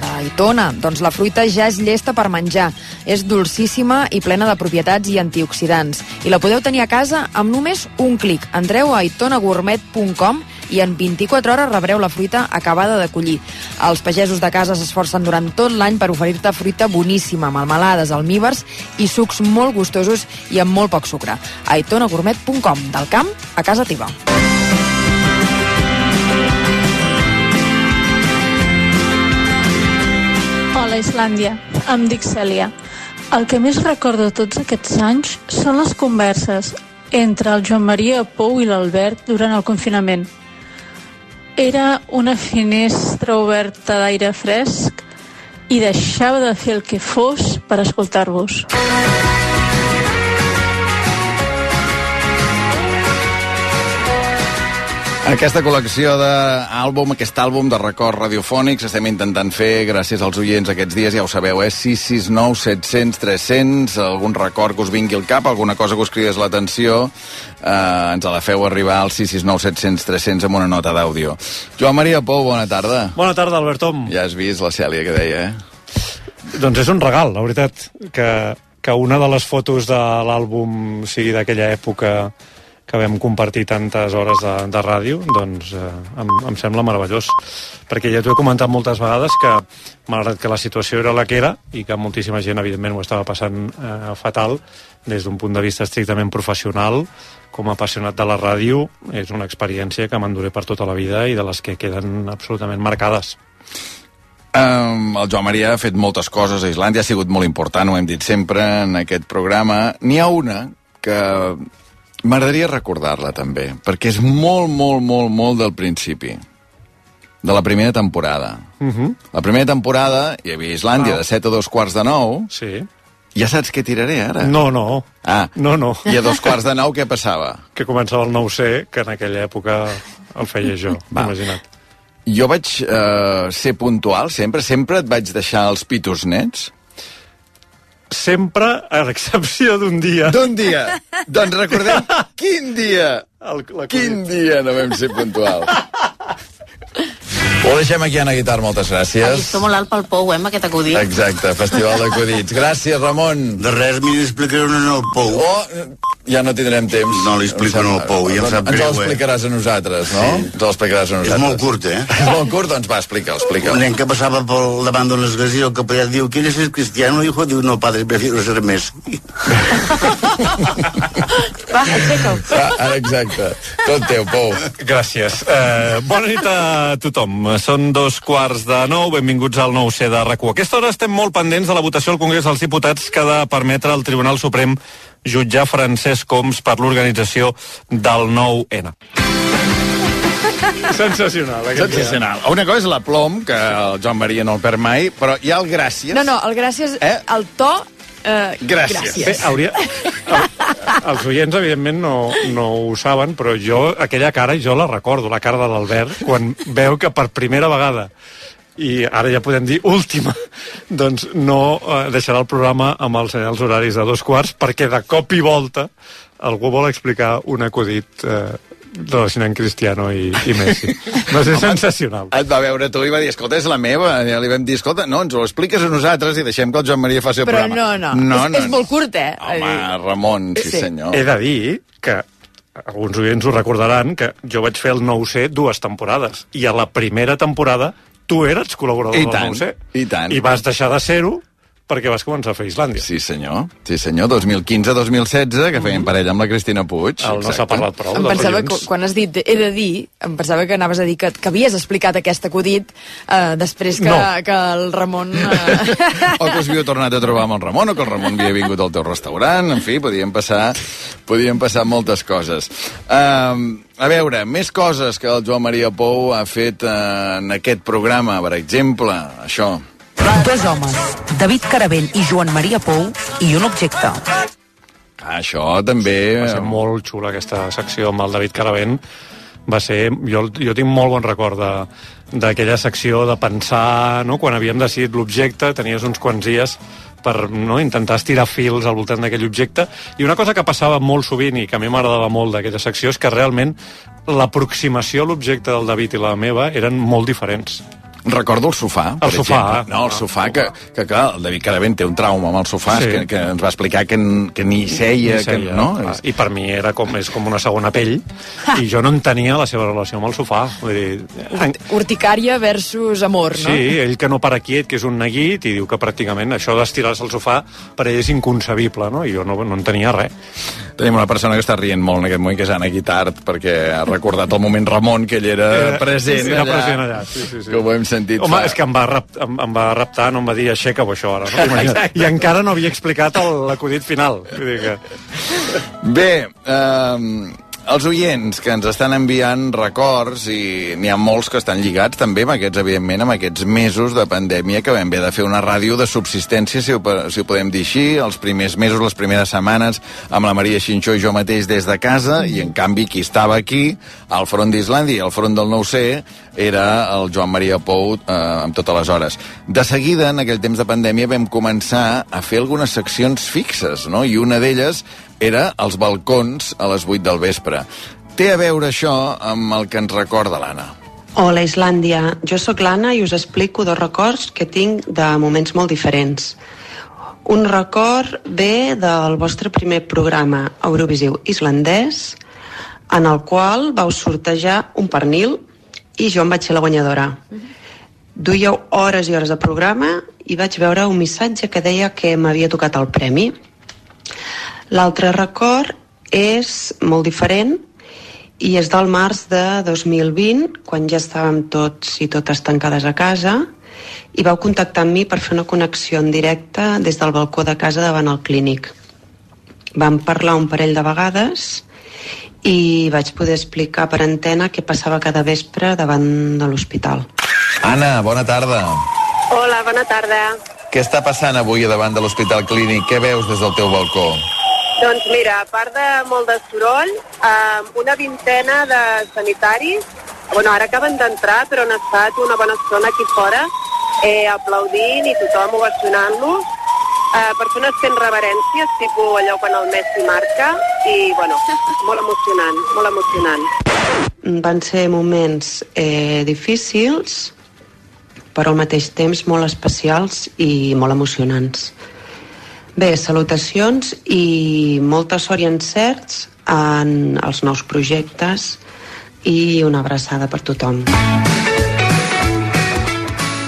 d'Aitona. Doncs la fruita ja és llesta per menjar. És dolcíssima i plena de propietats i antioxidants. I la podeu tenir a casa amb només un clic. Entreu a aitonagourmet.com i en 24 hores rebreu la fruita acabada de collir. Els pagesos de casa s'esforcen durant tot l'any per oferir-te fruita boníssima, melmelades, almíbers i sucs molt gustosos i amb molt poc sucre. aitonagourmet.com, del camp a casa teva. Islàndia. Em dic Cèlia. El que més recordo tots aquests anys són les converses entre el Joan Maria Pou i l'Albert durant el confinament. Era una finestra oberta d'aire fresc i deixava de fer el que fos per escoltar-vos. Aquesta col·lecció d'àlbum, aquest àlbum de records radiofònics, estem intentant fer, gràcies als oients aquests dies, ja ho sabeu, eh? 669 700 300, algun record que us vingui al cap, alguna cosa que us cridés l'atenció, eh, ens la feu arribar al 669 700 300 amb una nota d'àudio. Joan Maria Pou, bona tarda. Bona tarda, Albert Tom. Ja has vist la Cèlia que deia, eh? Doncs és un regal, la veritat, que, que una de les fotos de l'àlbum sigui d'aquella època que vam compartir tantes hores de, de ràdio, doncs eh, em, em sembla meravellós. Perquè ja t'ho he comentat moltes vegades que, malgrat que la situació era la que era i que moltíssima gent, evidentment, ho estava passant eh, fatal, des d'un punt de vista estrictament professional, com a apassionat de la ràdio, és una experiència que m'enduré per tota la vida i de les que queden absolutament marcades. Um, el Joan Maria ha fet moltes coses a Islàndia, ha sigut molt important, ho hem dit sempre en aquest programa. N'hi ha una que m'agradaria recordar-la també, perquè és molt, molt, molt, molt del principi de la primera temporada. Uh -huh. La primera temporada hi havia Islàndia Ah. de 7 a dos quarts de 9. Sí. Ja saps què tiraré ara? No, no. Ah. No, no. I a dos quarts de 9 què passava? Que començava el 9C, que en aquella època el feia jo, Va. imagina't. Jo vaig eh, ser puntual, sempre, sempre et vaig deixar els pitos nets. Sempre, a l'excepció d'un dia. D'un dia. doncs recordem quin dia. El, la quin dia no vam ser puntuals. Ho deixem aquí, Anna Guitar, moltes gràcies. Llistó molt alt pel Pou, eh, amb aquest acudit. Exacte, Festival d'acudits. Gràcies, Ramon. De res, m'hi explicaré en el Pou. Oh, ja no tindrem temps. No li explico en el Pou, i em sap Ens greu, ho eh? explicaràs a nosaltres, no? Sí. Ens ho explicaràs a És nosaltres. molt curt, eh? És molt curt, doncs va, explica'l, explica'l. Un nen que passava pel davant d'una església el capellà diu ¿Quieres ser cristiano, hijo? Diu, no, padre, prefiero ser més. Va, aixeca'l. Ah, ara exacte. Tot teu, Pou. Gràcies. Eh, bona nit a tothom. Són dos quarts de nou. Benvinguts al nou C de rac A aquesta hora estem molt pendents de la votació al Congrés dels Diputats que ha de permetre al Tribunal Suprem jutjar Francesc Coms per l'organització del 9-N. Sensacional, aquest Sensacional. Una cosa és la plom, que el Joan Maria no el perd mai, però hi ha el gràcies. No, no, el gràcies, Eh? el to... Eh, Gràcies. Bé, hauria... Els oients, evidentment, no, no ho saben, però jo, aquella cara, jo la recordo, la cara de l'Albert, quan veu que per primera vegada i ara ja podem dir última, doncs no eh, deixarà el programa amb els senyals horaris de dos quarts perquè de cop i volta algú vol explicar un acudit eh, relacionant Cristiano i, i Messi. Va ser sensacional. Et va veure tu i va dir, escolta, és la meva. Ja li vam dir, escolta, no, ens ho expliques a nosaltres i deixem que el Joan Maria faci el Però programa. no, no, és, és molt curt, eh? Home, Ramon, sí, Sí. senyor. He de dir que alguns oients ho recordaran que jo vaig fer el 9C dues temporades i a la primera temporada tu eres col·laborador I del tant, 9C i tant. i vas deixar de ser-ho perquè vas començar a fer Islàndia. Sí, senyor. Sí, senyor. 2015-2016, que feien parella amb la Cristina Puig. El no s'ha parlat prou Em pensava que, quan has dit he de dir, em pensava que anaves a dir que, que havies explicat aquest acudit eh, després que, No. que el Ramon... Eh... O que us havíeu tornat a trobar amb el Ramon, o que el Ramon havia vingut al teu restaurant, en fi, podien passar, podien passar moltes coses. Um, a veure, més coses que el Joan Maria Pou ha fet uh, en aquest programa, per exemple, això. Dos homes, David Caravell i Joan Maria Pou, i un objecte. Ah, això també... Va ser molt xula aquesta secció amb el David Caravent. Va ser... Jo, jo tinc molt bon record de- d'aquella secció de pensar, no? quan havíem decidit l'objecte, tenies uns quants dies per no, intentar estirar fils al voltant d'aquell objecte. I una cosa que passava molt sovint i que a mi m'agradava molt d'aquella secció és que realment l'aproximació a l'objecte del David i la meva eren molt diferents. Recordo el sofà, per El sofà. exemple. No, el sofà, que, que clar, el David Caravent té un trauma amb els sofàs, Sí. que, que ens va explicar que, n- que ni seia, Ni seia, que, no? clar. I per mi era com, és com una segona pell i jo no entenia la seva relació amb el sofà. Vull dir, en, Urticària versus amor, no? Sí, ell que no para quiet, que és un neguit, i diu que pràcticament això d'estirar-se al sofà per ell és inconcebible, no? I jo no, no entenia res. Tenim una persona que està rient molt en aquest moment, que és Anna Guitart, perquè ha recordat el moment Ramon, que ell era, Era- present era allà. present allà, sí, sí, sí. Que ho hem sentit Home, fa... és que em va, rap, em, em va raptar, no em va dir aixeca-ho això ara. No? I encara no havia explicat el- l'acudit final. Vull dir que... Bé, um, els oients que ens estan enviant records i n'hi ha molts que estan lligats també amb aquests, evidentment, amb aquests mesos de pandèmia que vam haver de fer una ràdio de subsistència, si ho, si ho podem dir així, els primers mesos, les primeres setmanes, amb la Maria Xinxó i jo mateix des de casa, i en canvi qui estava aquí, al front d'Islàndia i al front del 9C, era el Joan Maria Pou eh, amb totes les hores. De seguida, en aquell temps de pandèmia, vam començar a fer algunes seccions fixes, no? i una d'elles era els balcons a les 8 del vespre. Té a veure això amb el que ens recorda l'Anna. Hola, Islàndia. Jo sóc l'Anna i us explico dos records que tinc de moments molt diferents. Un record ve del vostre primer programa Eurovisiu islandès, en el qual vau sortejar un pernil i jo em vaig ser la guanyadora. Duíeu hores i hores de programa i vaig veure un missatge que deia que m'havia tocat el premi. L'altre record és molt diferent i és del març de 2020, quan ja estàvem tots i totes tancades a casa, i vau contactar amb mi per fer una connexió en directe des del balcó de casa davant el clínic. Vam parlar un parell de vegades i vaig poder explicar per antena què passava cada vespre davant de l'hospital. Anna, bona tarda. Hola, bona tarda. Què està passant avui davant de l'Hospital Clínic? Què veus des del teu balcó? Doncs mira, a part de molt de soroll, eh, una vintena de sanitaris, bueno, ara acaben d'entrar, però han estat una bona estona aquí fora, eh, aplaudint i tothom ovacionant-los, eh, persones fent reverències, tipus allò quan el Messi marca, i bueno, molt emocionant, molt emocionant. Van ser moments eh, difícils, però al mateix temps molt especials i molt emocionants. Bé, salutacions i molta sort i encerts en els nous projectes i una abraçada per tothom.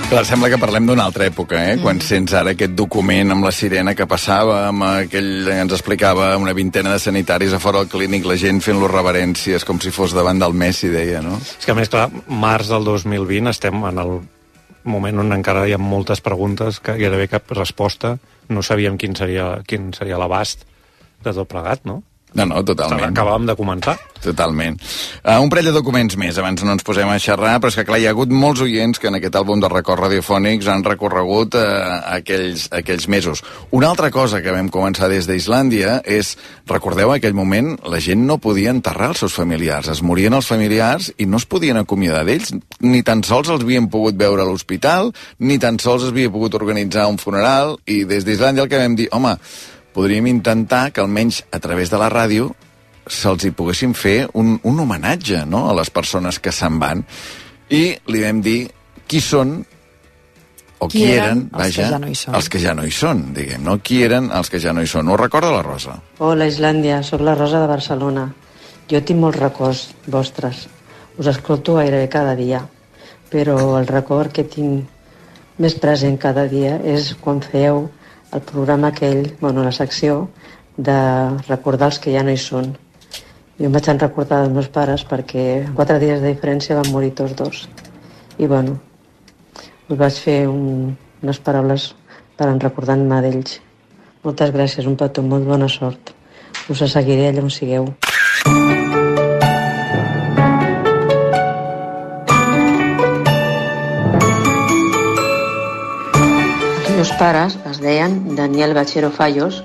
Clar, sembla que parlem d'una altra època, eh? Mm. Quan sents ara aquest document amb la sirena que passava, amb aquell que ens explicava una vintena de sanitaris a fora del clínic, la gent fent-lo reverències com si fos davant del Messi, deia, no? És que a més, clar, març del 2020 estem en el moment on encara hi ha moltes preguntes que gairebé cap resposta. No sabíem quin seria, quin seria l'abast de tot plegat, no? No, no, totalment. Acabàvem de començar. Totalment. Uh, un parell de documents més, abans no ens posem a xerrar, però és que clar, hi ha hagut molts oients que en aquest àlbum de records radiofònics han recorregut uh, aquells, aquells mesos. Una altra cosa que vam començar des d'Islàndia és, recordeu, aquell moment la gent no podia enterrar els seus familiars, es morien els familiars i no es podien acomiadar d'ells, ni tan sols els havien pogut veure a l'hospital, ni tan sols es havia pogut organitzar un funeral, i des d'Islàndia el que vam dir, home, podríem intentar que almenys a través de la ràdio se'ls hi poguessin fer un, un homenatge no? a les persones que se'n van. I li vam dir qui són o qui, Qui eren, eren els vaja, que ja no hi són. els que ja no hi són, diguem, no? Qui eren els que ja no hi són. Ho recorda la Rosa? Hola, Islàndia, sóc la Rosa de Barcelona. Jo tinc molts records vostres. Us escolto gairebé cada dia, però el record que tinc més present cada dia és quan fèieu el programa aquell, bueno, la secció de recordar els que ja no hi són. Jo em vaig recordar dels meus pares perquè quatre dies de diferència van morir tots dos. I bueno, us vaig fer un, unes paraules per en recordar-me d'ells. Moltes gràcies, un petó, molt bona sort. Us seguiré allà on sigueu. Els meus pares es deien Daniel Bachero Fallos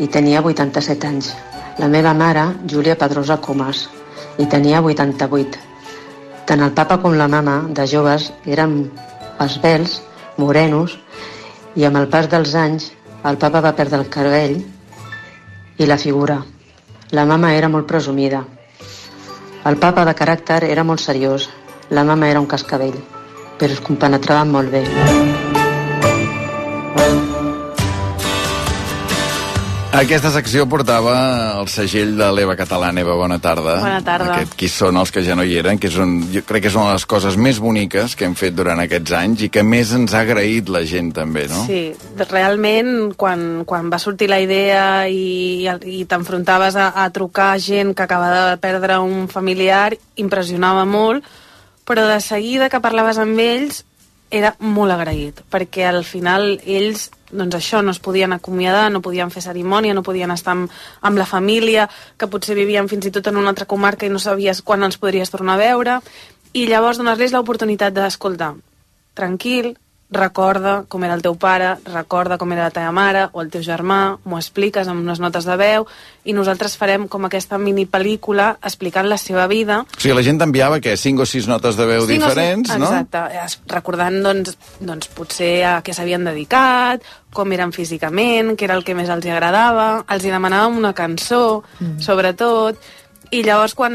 i tenia 87 anys. La meva mare, Júlia Pedrosa Comas, i tenia 88. Tant el papa com la mama, de joves, eren esbels, morenos, i amb el pas dels anys el papa va perdre el cabell i la figura. La mama era molt presumida. El papa de caràcter era molt seriós. La mama era un cascabell, però es compenetraven molt bé. Aquesta secció portava el segell de l'Eva Català. Eva, bona tarda. Bona tarda. Aquest, qui són els que ja no hi eren, que és un, jo crec que és una de les coses més boniques que hem fet durant aquests anys i que més ens ha agraït la gent també, no? Sí, realment, quan, quan va sortir la idea i, i t'enfrontaves a, a trucar gent que acaba de perdre un familiar, impressionava molt, però de seguida que parlaves amb ells era molt agraït, perquè al final ells doncs això, no es podien acomiadar, no podien fer cerimònia, no podien estar amb, amb la família, que potser vivien fins i tot en una altra comarca i no sabies quan els podries tornar a veure, i llavors donar-los l'oportunitat d'escoltar tranquil, recorda com era el teu pare, recorda com era la teva mare o el teu germà, m'ho expliques amb unes notes de veu i nosaltres farem com aquesta mini pel·lícula explicant la seva vida. O sigui, la gent t'enviava, què, cinc o sis notes de veu diferents, sis- no? Exacte, es- recordant doncs, doncs potser a què s'havien dedicat, com eren físicament, què era el que més els agradava, els hi demanàvem una cançó, sobretot, i llavors quan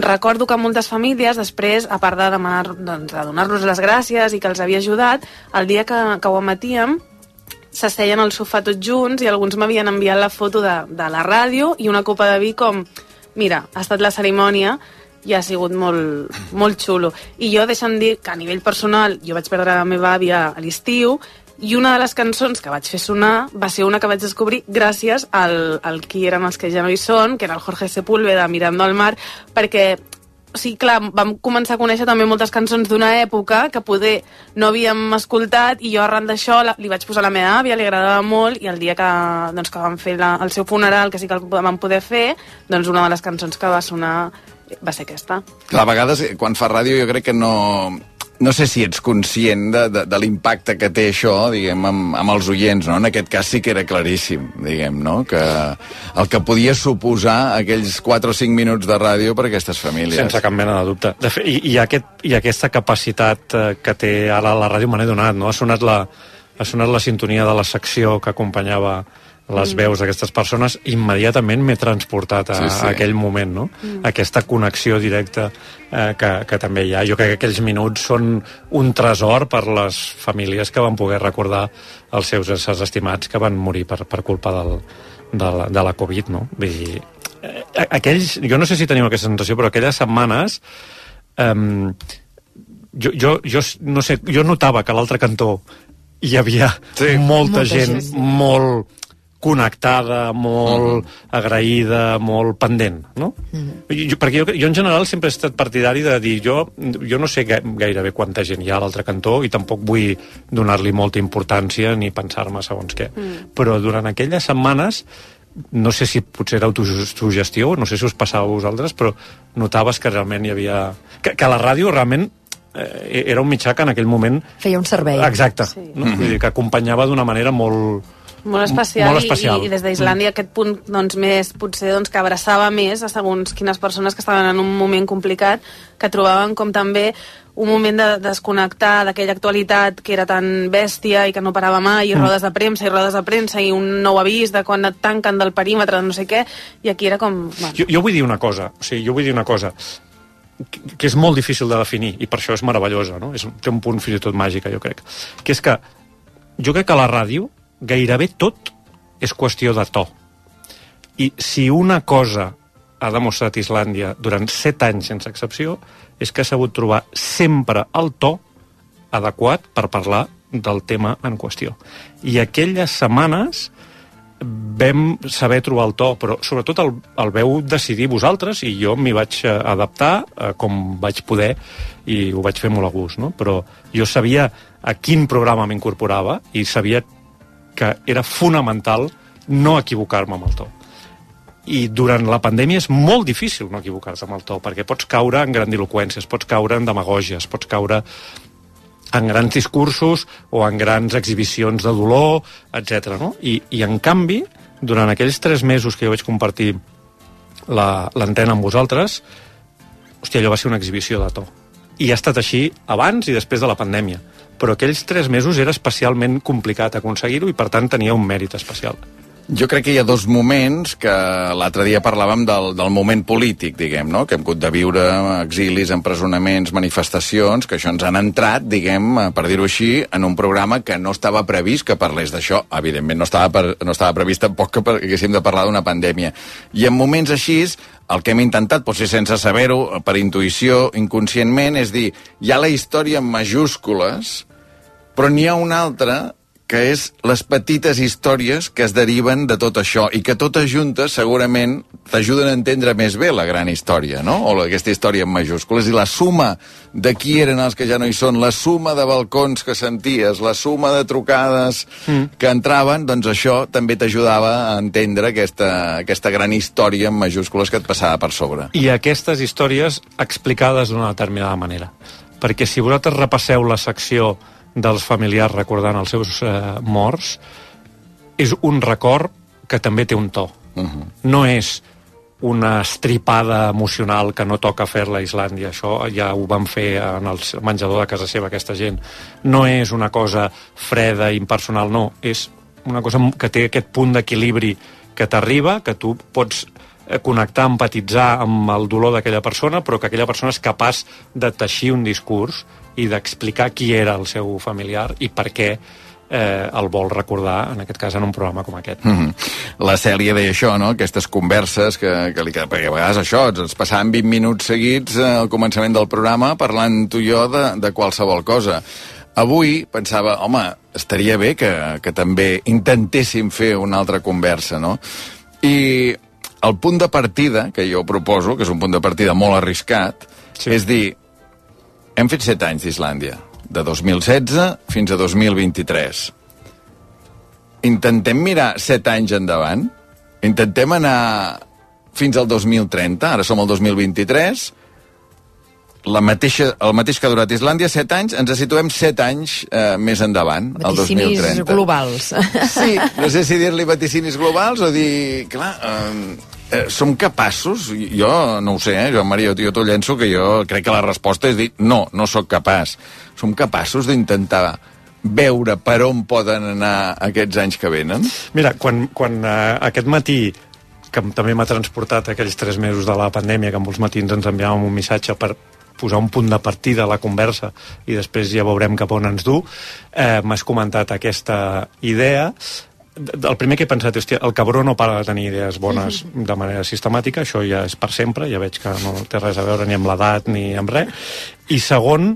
recordo que moltes famílies després, a part de demanar doncs, de donar-los les gràcies i que els havia ajudat, el dia que, que ho emetíem s'asseien al sofà tots junts i alguns m'havien enviat la foto de, de la ràdio i una copa de vi com mira, ha estat la cerimònia i ha sigut molt, molt xulo. I jo deixant dir que a nivell personal jo vaig perdre la meva àvia a l'estiu i una de les cançons que vaig fer sonar va ser una que vaig descobrir gràcies al, al qui eren els que ja no hi són, que era el Jorge Sepúlveda Mirando al mar, perquè o sigui, clar, vam començar a conèixer també moltes cançons d'una època que poder no havíem escoltat i jo arran d'això li vaig posar a la meva àvia, li agradava molt i el dia que, doncs, que vam fer la, el seu funeral, que sí que el vam poder fer, doncs una de les cançons que va sonar va ser aquesta. Clar, a vegades, eh, quan fa ràdio, jo crec que no... No sé si ets conscient de, de, de l'impacte que té això, diguem, amb, amb els oients, no? En aquest cas sí que era claríssim, diguem, no? Que el que podia suposar aquells 4 o 5 minuts de ràdio per a aquestes famílies. Sense cap mena de dubte. De fet, i, i, aquest, I aquesta capacitat eh, que té ara la ràdio me n'he donat, no? Ha sonat, la, ha sonat la sintonia de la secció que acompanyava les Mm. veus d'aquestes persones, immediatament m'he transportat a, Sí, sí. a aquell moment, no? Mm. Aquesta connexió directa eh, que, que també hi ha. Jo crec que aquells minuts són un tresor per les famílies que van poder recordar els seus éssers estimats que van morir per, per culpa del, de, la, de la Covid, no? Vull dir, eh, aquells, jo no sé si teniu aquesta sensació, però aquelles setmanes um, jo, jo, jo, no sé, jo notava que a l'altre cantó hi havia sí. molta, Molta gent, gent, sí. molt connectada, molt agraïda, molt pendent, no? Jo, perquè jo, jo en general sempre he estat partidari de dir jo, jo no sé ga- gairebé quanta gent hi ha a l'altre cantó i tampoc vull donar-li molta importància ni pensar-me segons què. Mm. Però durant aquelles setmanes no sé si potser era autosugestió, no sé si us passava a vosaltres, però notaves que realment hi havia... Que, que la ràdio realment eh, era un mitjà que en aquell moment... Feia un servei. Exacte. Sí. No? Vull dir, que acompanyava d'una manera molt... Molt especial, Molt especial. I, i des d'Islàndia aquest punt doncs, més, potser doncs, que abraçava més a segons quines persones que estaven en un moment complicat, que trobaven com també un moment de desconnectar d'aquella actualitat que era tan bèstia i que no parava mai, i Mm. rodes de premsa, i rodes de premsa, i un nou avís de quan et tanquen del perímetre, no sé què, i aquí era com... Bueno, Jo, jo vull dir una cosa, o sigui, jo vull dir una cosa que, és molt difícil de definir i per això és meravellosa, no? És, té un punt fins i tot màgic, jo crec. Que és que jo crec que la ràdio gairebé tot és qüestió de to. I si una cosa ha demostrat Islàndia durant set anys sense excepció és que ha sabut trobar sempre el to adequat per parlar del tema en qüestió. I aquelles setmanes vam saber trobar el to, però sobretot el, el veu decidir vosaltres i jo m'hi vaig eh, adaptar eh, com vaig poder i ho vaig fer molt a gust, no? Però jo sabia a quin programa m'incorporava i sabia que era fonamental no equivocar-me amb el to. I durant la pandèmia és molt difícil no equivocar-se amb el to, perquè pots caure en grandiloquències, pots caure en demagògies, pots caure en grans discursos o en grans exhibicions de dolor, etc. No? I, I, en canvi, durant aquells tres mesos que jo vaig compartir la- l'antena amb vosaltres, hòstia, allò va ser una exhibició de to. I ha estat així abans i després de la pandèmia. Però aquells tres mesos era especialment complicat aconseguir-ho i, per tant, tenia un mèrit especial. Jo crec que hi ha dos moments que l'altre dia parlàvem del, del moment polític, diguem, no? que hem hagut de viure exilis, empresonaments, manifestacions, que això ens han entrat, diguem, eh, per dir-ho així, en un programa que no estava previst que parlés d'això. Evidentment, no estava, per, no estava previst tampoc que haguéssim de parlar d'una pandèmia. I en moments així, el que hem intentat, potser sense saber-ho, per intuïció, inconscientment, és dir, hi ha la història en majúscules, però n'hi ha una altra que és les petites històries que es deriven de tot això i que totes juntes segurament t'ajuden a entendre més bé la gran història, no? O aquesta història en majúscules. I la suma de qui eren els que ja no hi són, la suma de balcons que senties, la suma de trucades mm. que entraven, doncs això també t'ajudava a entendre aquesta, aquesta gran història en majúscules que et passava per sobre. I aquestes històries explicades d'una determinada manera. Perquè si vosaltres repasseu la secció dels familiars recordant els seus eh, morts, és un record que també té un to. Uh -huh. No és una estripada emocional que no toca fer-la a Islàndia. Això ja ho van fer en el menjador de casa seva, aquesta gent. No és una cosa freda, impersonal, no. És una cosa que té aquest punt d'equilibri que t'arriba, que tu pots eh, connectar, empatitzar amb el dolor d'aquella persona, però que aquella persona és capaç de teixir un discurs i d'explicar qui era el seu familiar i per què eh, el vol recordar, en aquest cas, en un programa com aquest. Mm -hmm. La Cèlia deia això, no?, aquestes converses que, que li perquè a vegades això, ens passàvem 20 minuts seguits eh, al començament del programa parlant tu i jo de, de qualsevol cosa. Avui pensava, home, estaria bé que, que també intentéssim fer una altra conversa, no? I el punt de partida, que jo proposo, que és un punt de partida molt arriscat, sí. és dir, hem fet 7 anys d'Islàndia, de 2016 fins a 2023. Intentem mirar 7 anys endavant? Intentem anar fins al 2030, ara som al 2023, la mateixa, el mateix que ha durat Islàndia, 7 anys, ens situem 7 anys eh, més endavant, al 2030. Vaticinis globals. Sí, no sé si dir-li vaticinis globals o dir, clar, eh, eh, som capaços, jo no ho sé, eh, Joan Maria, jo t'ho llenço, que jo crec que la resposta és dir no, no sóc capaç. Som capaços d'intentar veure per on poden anar aquests anys que venen? Mira, quan, quan eh, aquest matí que també m'ha transportat aquells tres mesos de la pandèmia, que molts matins ens enviàvem un missatge per posar un punt de partida a la conversa i després ja veurem cap on ens du, eh, m'has comentat aquesta idea el primer que he pensat, hòstia, el cabró no para de tenir idees bones de manera sistemàtica, això ja és per sempre, ja veig que no té res a veure ni amb l'edat ni amb res. I segon,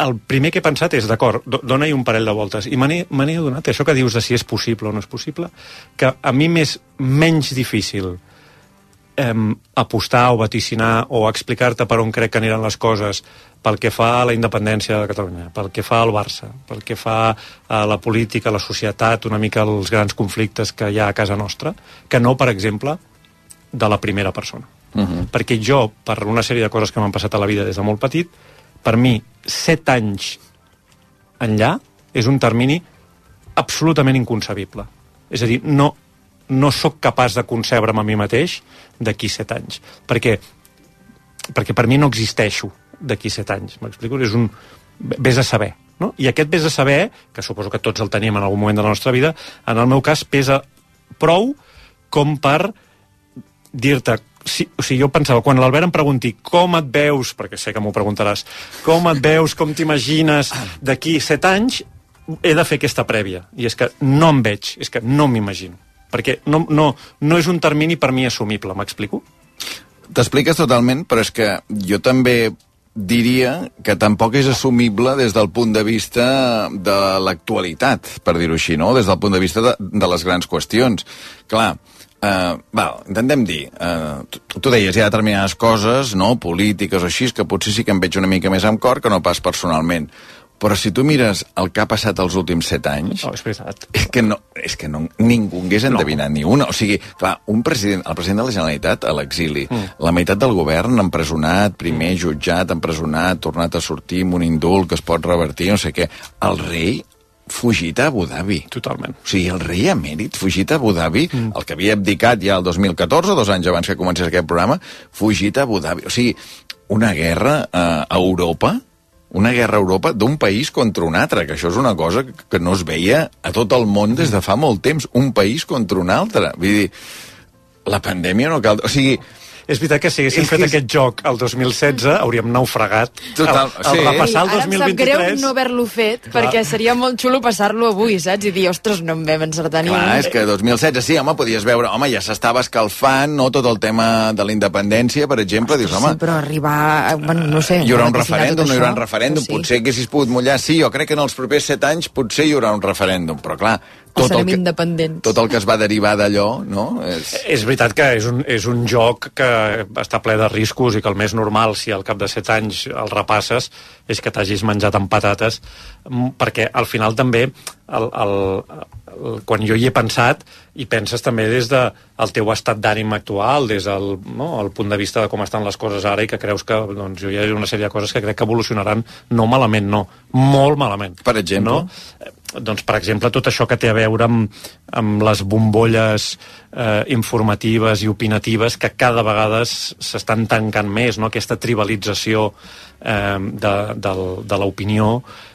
el primer que he pensat és, d'acord, dona-hi un parell de voltes. I me n'he adonat, això que dius de si és possible o no és possible, que a mi m'és menys difícil eh, apostar o vaticinar o explicar-te per on crec que aniran les coses pel que fa a la independència de Catalunya, pel que fa al Barça, pel que fa a la política, a la societat, una mica els grans conflictes que hi ha a casa nostra, que no, per exemple, de la primera persona. Uh -huh. Perquè jo, per una sèrie de coses que m'han passat a la vida des de molt petit, per mi, set anys enllà és un termini absolutament inconcebible. És a dir, no, no sóc capaç de concebre'm a mi mateix d'aquí set anys. Perquè, perquè per mi no existeixo d'aquí set anys. M'explico? És un... Vés a saber. No? I aquest vés a saber, que suposo que tots el tenim en algun moment de la nostra vida, en el meu cas pesa prou com per dir-te si, o sigui, jo pensava, quan l'Albert em pregunti com et veus, perquè sé que m'ho preguntaràs, com et veus, com t'imagines d'aquí set anys, he de fer aquesta prèvia. I és que no em veig, és que no m'imagino. Perquè no, no, no és un termini per mi assumible, m'explico? T'expliques totalment, però és que jo també diria que tampoc és assumible des del punt de vista de l'actualitat, per dir-ho així, no? Des del punt de vista de, de les grans qüestions. Clar, eh, val, intentem dir, eh, tu, tu deies, hi ha determinades coses, no?, polítiques o així, que potser sí que em veig una mica més amb cor que no pas personalment. Però si tu mires el que ha passat els últims set anys... Oh, és veritat. És que, no, és que no, ningú hagués endevinat no. ni una. O sigui, clar, un president, el president de la Generalitat a l'exili, mm. la meitat del govern empresonat, primer mm. jutjat, empresonat, tornat a sortir amb un indult que es pot revertir, no sé què. El rei fugit a Abu Dhabi. Totalment. O sigui, el rei emèrit fugit a Abu Dhabi, mm. el que havia abdicat ja el 2014, dos anys abans que comencés aquest programa, fugit a Abu Dhabi. O sigui, una guerra eh, a Europa una guerra a Europa d'un país contra un altre, que això és una cosa que no es veia a tot el món des de fa molt temps, un país contra un altre. Vull dir, la pandèmia no cal... O sigui, és veritat que si haguéssim És fet és- aquest joc el 2016 hauríem naufragat. Total, el, el sí. repassar el Ara em sap greu 2023... no haver-lo fet, perquè seria molt xulo passar-lo avui, saps? I dir, ostres, no em vam encertar ni Clar, un. és que 2016, sí, home, podies veure, home, ja s'estava escalfant, no, tot el tema de la independència, per exemple, dius, home, Sí, però arribar... a- Bueno, no sé... hi haurà un referèndum, no hi haurà un referèndum, sí. potser haguessis pogut mullar, sí, jo crec que en els propers set anys potser hi haurà un referèndum, però clar, Tot el, serem que, independents. tot el que es va derivar d'allò, no? És... És veritat que és un, és un joc que està ple de riscos i que el més normal, si al cap de 7 anys el repasses, és que t'hagis menjat amb patates, mm, perquè al final també, el, el, el, quan jo hi he pensat, i penses també des de el teu estat d'ànim actual, des del no, el punt de vista de com estan les coses ara i que creus que doncs, hi ha una sèrie de coses que crec que evolucionaran no malament, no, molt malament. Per exemple? No? Eh, doncs, per exemple, tot això que té a veure amb, amb les bombolles eh, informatives i opinatives que cada vegada s'estan tancant més, no? aquesta tribalització eh, de, del, de l'opinió,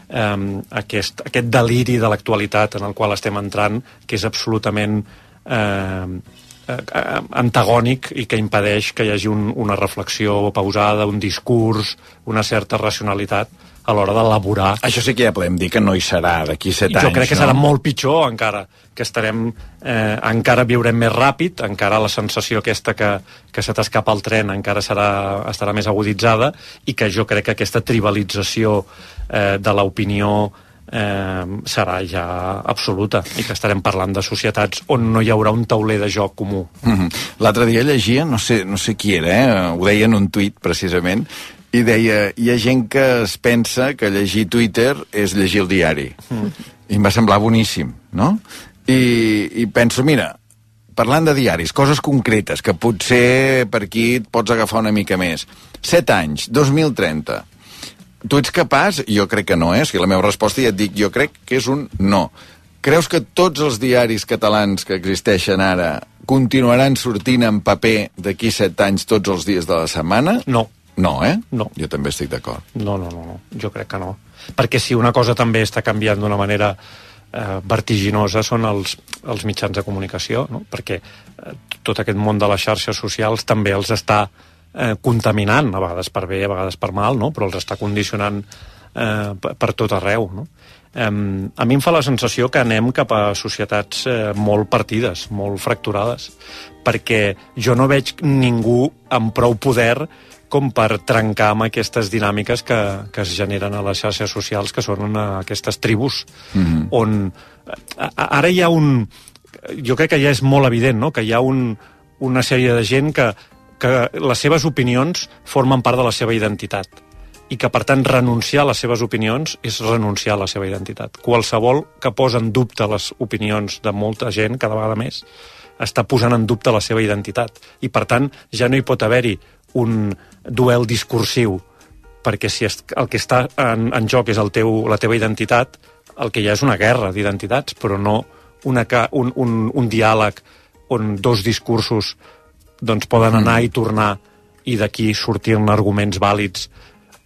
eh, aquest, aquest deliri de l'actualitat en el qual estem entrant, que és absolutament eh, eh, antagònic i que impedeix que hi hagi un, una reflexió pausada, un discurs, una certa racionalitat a l'hora d'elaborar Això sí que ja podem dir que no hi serà d'aquí set jo anys, crec que no? serà molt pitjor encara, que estarem eh, encara viurem més ràpid, encara la sensació aquesta que, que se t'escapa el tren encara serà, estarà més aguditzada i que jo crec que aquesta tribalització eh, de l'opinió eh, serà ja absoluta i que estarem parlant de societats on no hi haurà un tauler de joc comú. Mm -hmm. L'altre dia llegia, no sé, no sé qui era, eh? ho deia en un tuit precisament, i deia, hi ha gent que es pensa que llegir Twitter és llegir el diari. Mm. I em va semblar boníssim, no? I, I penso, mira, parlant de diaris, coses concretes, que potser per aquí et pots agafar una mica més. Set anys, 2030. Tu ets capaç? Jo crec que no, eh? Que la meva resposta ja et dic, jo crec que és un no. Creus que tots els diaris catalans que existeixen ara continuaran sortint en paper d'aquí set anys tots els dies de la setmana? No. No, eh? No. Jo també estic d'acord. No, no, no, no, jo crec que no. Perquè si una cosa també està canviant d'una manera eh, vertiginosa són els, els mitjans de comunicació, no? perquè eh, tot aquest món de les xarxes socials també els està eh, contaminant, a vegades per bé, a vegades per mal, no? però els està condicionant eh, per, tot arreu. No? Eh, a mi em fa la sensació que anem cap a societats eh, molt partides, molt fracturades, perquè jo no veig ningú amb prou poder com per trencar amb aquestes dinàmiques que, que es generen a les xarxes socials, que són eh, aquestes tribus, Mm -hmm. on a, ara hi ha un... Jo crec que ja és molt evident, no?, que hi ha un, una sèrie de gent que, que les seves opinions formen part de la seva identitat i que, per tant, renunciar a les seves opinions és renunciar a la seva identitat. Qualsevol que posa en dubte les opinions de molta gent, cada vegada més, està posant en dubte la seva identitat. I, per tant, ja no hi pot haver-hi un duel discursiu, perquè si es, el que està en, en joc és el teu, la teva identitat, el que hi ha és una guerra d'identitats, però no una, un, un, un diàleg on dos discursos doncs, poden anar i tornar i d'aquí sortir-ne arguments vàlids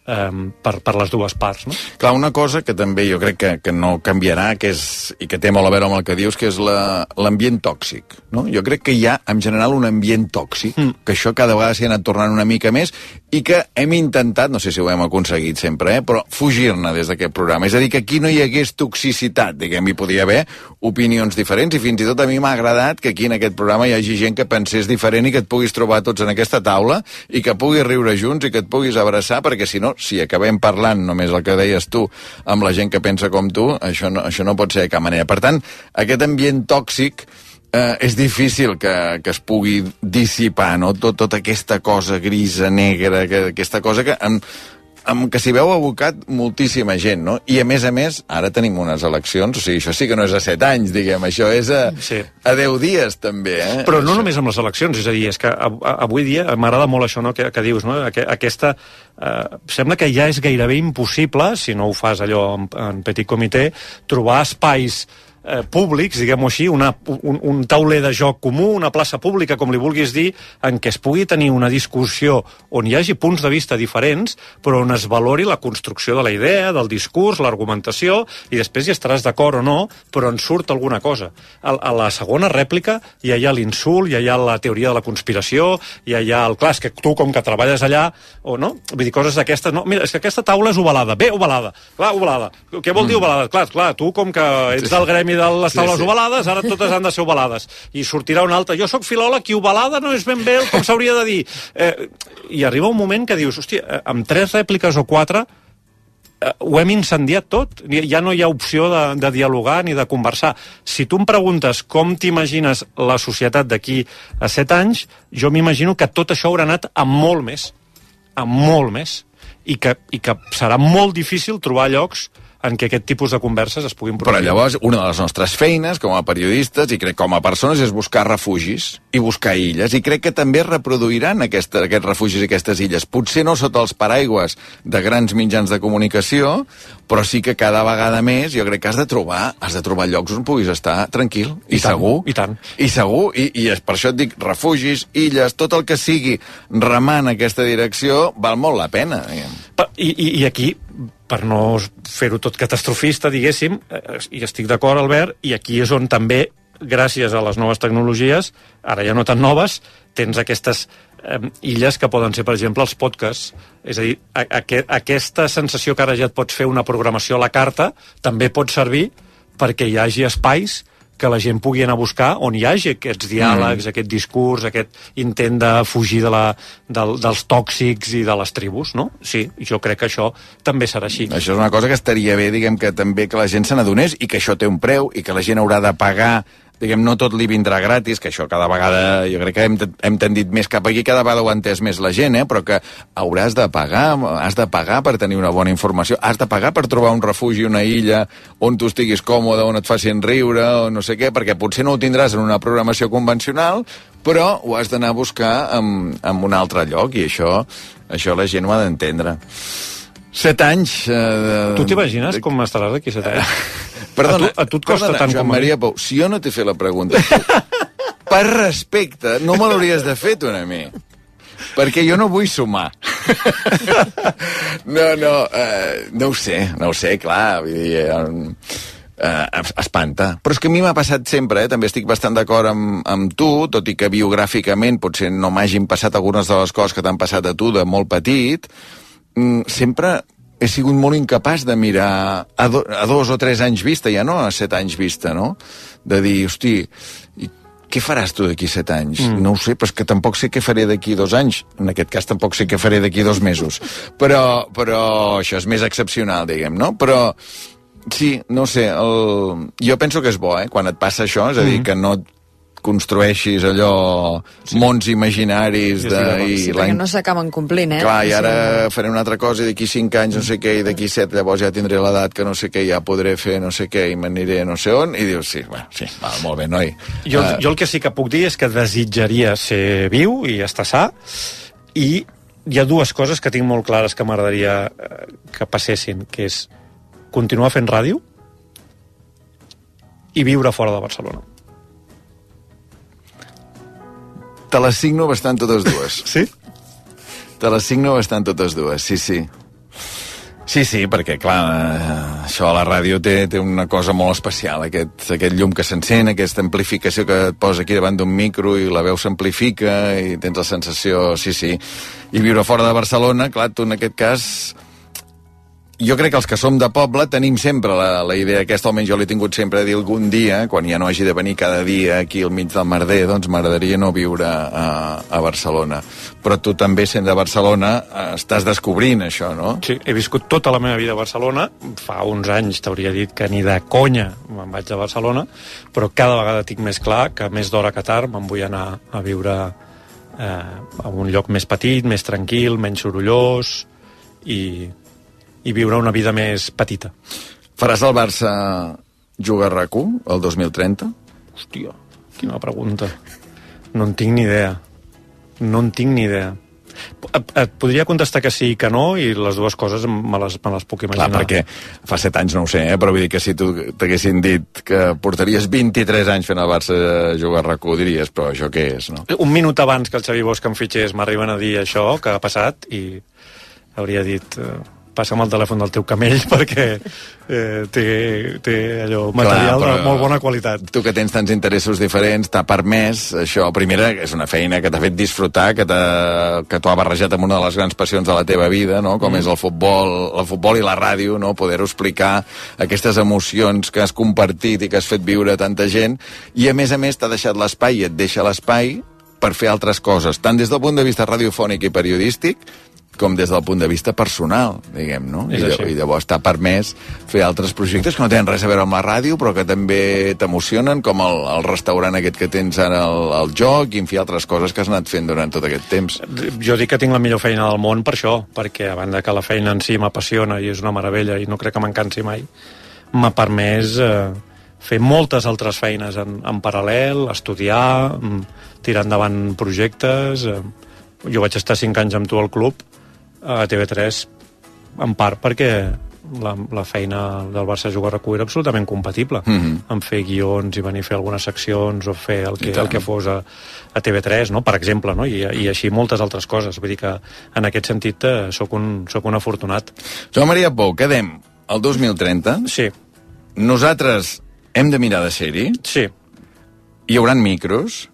um, per, per les dues parts. No? Clar, una cosa que també jo crec que, que no canviarà que és, i que té molt a veure amb el que dius, que és la- l'ambient tòxic. No? Jo crec que hi ha, en general, un ambient tòxic, mm. que això cada vegada s'hi ha anat tornant una mica més, i que hem intentat, no sé si ho hem aconseguit sempre, eh, però fugir-ne des d'aquest programa. És a dir, que aquí no hi hagués toxicitat, diguem, hi podia haver opinions diferents, i fins i tot a mi m'ha agradat que aquí en aquest programa hi hagi gent que pensés diferent i que et puguis trobar tots en aquesta taula i que puguis riure junts i que et puguis abraçar, perquè si no, si acabem parlant només el que deies tu amb la gent que pensa com tu, això no, això no pot ser de cap manera. Per tant, aquest ambient tòxic eh, és difícil que, que es pugui dissipar, no? Tot, tota aquesta cosa grisa, negra, que, aquesta cosa que... Amb, amb que s'hi veu abocat moltíssima gent, no? I a més a més, ara tenim unes eleccions, o sigui, això sí que no és a set anys, diguem, això és a, Sí. a deu dies, també, eh? Però no només amb les eleccions, és a dir, és que av- avui dia m'agrada molt això no, que, que dius, no? Aqu- aquesta... Eh, sembla que ja és gairebé impossible, si no ho fas allò en, en petit comitè, trobar espais eh, públics, diguem-ho així, una, un, un tauler de joc comú, una plaça pública, com li vulguis dir, en què es pugui tenir una discussió on hi hagi punts de vista diferents, però on es valori la construcció de la idea, del discurs, l'argumentació, i després hi estaràs d'acord o no, però en surt alguna cosa. A, a la segona rèplica ja hi ha l'insult, ja hi ha la teoria de la conspiració, ja hi ha el... Clar, que tu, com que treballes allà, o no? Vull dir, coses d'aquestes... No, mira, és que aquesta taula és ovalada. Bé, ovalada. Clar, ovalada. Què vol mm. dir ovalada? Clar, clar, tu, com que ets del gremi de les taules sí, sí. ovalades, ara totes han de ser ovalades. I sortirà una altra. Jo sóc filòleg i ovalada no és ben bé com s'hauria de dir. Eh, I arriba un moment que dius, hòstia, eh, amb tres rèpliques o quatre eh, ho hem incendiat tot. Ja no hi ha opció de, de dialogar ni de conversar. Si tu em preguntes com t'imagines la societat d'aquí a set anys, jo m'imagino que tot això haurà anat a molt més. A molt més. I que, i que serà molt difícil trobar llocs en què aquest tipus de converses es puguin produir. Però llavors, una de les nostres feines com a periodistes i crec com a persones és buscar refugis i buscar illes i crec que també es reproduiran aquesta, aquests refugis i aquestes illes. Potser no sota els paraigües de grans mitjans de comunicació, però sí que cada vegada més jo crec que has de trobar, has de trobar llocs on puguis estar tranquil i, I tant, segur. I tant. I segur, i, i és per això et dic refugis, illes, tot el que sigui remant aquesta direcció val molt la pena. Diguem. I, i, I aquí per no fer-ho tot catastrofista, diguéssim, eh, i estic d'acord, Albert, i aquí és on també, gràcies a les noves tecnologies, ara ja no tan noves, tens aquestes eh, illes que poden ser, per exemple, els podcasts. És a dir, a, a, aquesta sensació que ara ja et pots fer una programació a la carta també pot servir perquè hi hagi espais que la gent pugui anar a buscar on hi hagi aquests diàlegs, mm. aquest discurs, aquest intent de fugir de la, del, dels tòxics i de les tribus, no? Sí, jo crec que això també serà així. Això és una cosa que estaria bé, diguem, que també que la gent se n'adonés i que això té un preu i que la gent haurà de pagar diguem, no tot li vindrà gratis, que això cada vegada, jo crec que hem, hem tendit més cap aquí, cada vegada ho ha entès més la gent, eh? però que hauràs de pagar, has de pagar per tenir una bona informació, has de pagar per trobar un refugi, una illa, on tu estiguis còmode, on et facin riure, o no sé què, perquè potser no ho tindràs en una programació convencional, però ho has d'anar a buscar en, en un altre lloc, i això, això la gent ho ha d'entendre. Set anys... Eh, tu t'imagines com estaràs d'aquí set anys? Perdona, a tu, a tu et costa perdona, tant Joan com a mi. Maria Pou, si jo no t'he fet la pregunta, per respecte, no me l'hauries de fer tu a mi. Perquè jo no vull sumar. no, no, eh, no ho sé, no ho sé, clar, vull dir... Eh, eh, espanta. Però és que a mi m'ha passat sempre, eh? també estic bastant d'acord amb, amb tu, tot i que biogràficament potser no m'hagin passat algunes de les coses que t'han passat a tu de molt petit, mm, sempre he sigut molt incapaç de mirar a, do, a dos o tres anys vista, ja no a set anys vista, no? De dir, hosti, i què faràs tu d'aquí set anys? Mm. No ho sé, però és que tampoc sé què faré d'aquí dos anys. En aquest cas tampoc sé què faré d'aquí dos mesos. Però, però això és més excepcional, diguem, no? Però sí, no sé, el... jo penso que és bo, eh, quan et passa això, és a dir, mm. que no construeixis allò, sí. mons imaginaris de, i sí, no s'acaben complint, eh? Clar, i ara sí. faré una altra cosa i d'aquí 5 anys no sé què, i d'aquí 7 llavors ja tindré l'edat que no sé què, ja podré fer no sé què i m'aniré no sé on, i dius, sí, bueno, sí, va, molt bé, noi. Jo, uh, jo el que sí que puc dir és que desitjaria ser viu i estar sa, i hi ha dues coses que tinc molt clares que m'agradaria eh, que passessin, que és continuar fent ràdio i viure fora de Barcelona. Te les signo bastant totes dues. Sí? Te les signo bastant totes dues, sí, sí. Sí, sí, perquè, clar, eh, això a la ràdio té, té una cosa molt especial, aquest, aquest llum que s'encén, aquesta amplificació que et posa aquí davant d'un micro i la veu s'amplifica i tens la sensació, sí, sí. I viure fora de Barcelona, clar, tu en aquest cas jo crec que els que som de poble tenim sempre la, la idea aquesta, almenys jo l'he tingut sempre de dir algun dia, quan ja no hagi de venir cada dia aquí al mig del merder, doncs m'agradaria no viure a, a Barcelona. Però tu també, sent de Barcelona, estàs descobrint això, no? Sí, he viscut tota la meva vida a Barcelona. Fa uns anys t'hauria dit que ni de conya me'n vaig a Barcelona, però cada vegada tinc més clar que més d'hora que tard me'n vull anar a viure eh, a un lloc més petit, més tranquil, menys sorollós i i viure una vida més petita. Faràs el Barça jugar a rac el 2030? Hòstia, quina pregunta. No en tinc ni idea. No en tinc ni idea. Et, et podria contestar que sí i que no, i les dues coses me les, me les puc imaginar. Clar, perquè fa set anys no ho sé, eh? però vull dir que si tu t'haguessin dit que portaries 23 anys fent el Barça jugar a rac diries, però això què és, no? Un minut abans que el Xavi Bosch em fitxés m'arriben a dir això que ha passat i hauria dit... Eh, passa'm el telèfon del teu camell perquè eh, té, té allò material Clar, de molt bona qualitat. Tu que tens tants interessos diferents, t'ha permès això. Primera, és una feina que t'ha fet disfrutar, que t'ho ha barrejat amb una de les grans passions de la teva vida, no? com mm. és el futbol, el futbol i la ràdio, no? poder-ho explicar, aquestes emocions que has compartit i que has fet viure tanta gent, i a més a més t'ha deixat l'espai i et deixa l'espai per fer altres coses, tant des del punt de vista radiofònic i periodístic, com des del punt de vista personal, diguem, no? I, I llavors t'ha permès fer altres projectes que no tenen res a veure amb la ràdio, però que també t'emocionen, com el, el restaurant aquest que tens ara al, al joc, i en fi, altres coses que has anat fent durant tot aquest temps. Jo dic que tinc la millor feina del món per això, perquè a banda que la feina en si m'apassiona i és una meravella i no crec que m'encansi mai, m'ha permès eh, fer moltes altres feines en, en paral·lel, estudiar, mm, tirar endavant projectes... Eh, jo vaig estar 5 anys amb tu al club a TV3 en part perquè la, la feina del Barça Jugar a era absolutament compatible mm -hmm. amb fer guions i venir a fer algunes seccions o fer el que, el que fos a, a TV3, no? per exemple, no? I, i així moltes altres coses. Vull dir que en aquest sentit eh, sóc, un, sóc un afortunat. Joan Maria Pou, quedem el 2030. Sí. Nosaltres hem de mirar de ser-hi. Sí. Hi haurà micros.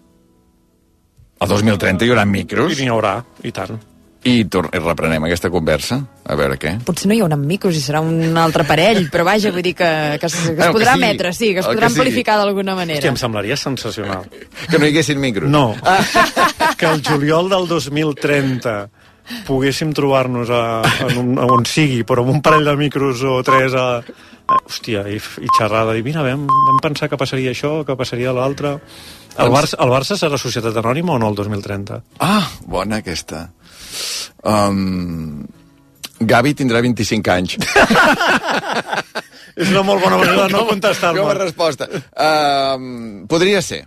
El 2030 hi haurà micros. I n'hi haurà, i tant i, i reprenem aquesta conversa, a veure què. Potser no hi haurà micos i serà un altre parell, però vaja, vull dir que, que, es, que es podrà que sí. emetre, sí, que es podrà que amplificar d'alguna manera. Hòstia, em semblaria sensacional. Que no hi haguessin micros? No. Ah. que el juliol del 2030 poguéssim trobar-nos en un, on sigui, però amb un parell de micros o tres a, hòstia, i, i xerrada, i mira, vam, vam pensar que passaria això, que passaria l'altre... El Barça, el Barça serà societat anònima o no el 2030? Ah, bona aquesta. Um, Gavi tindrà 25 anys. És una molt bona manera de no contestar-me. Com a resposta. Um, podria ser.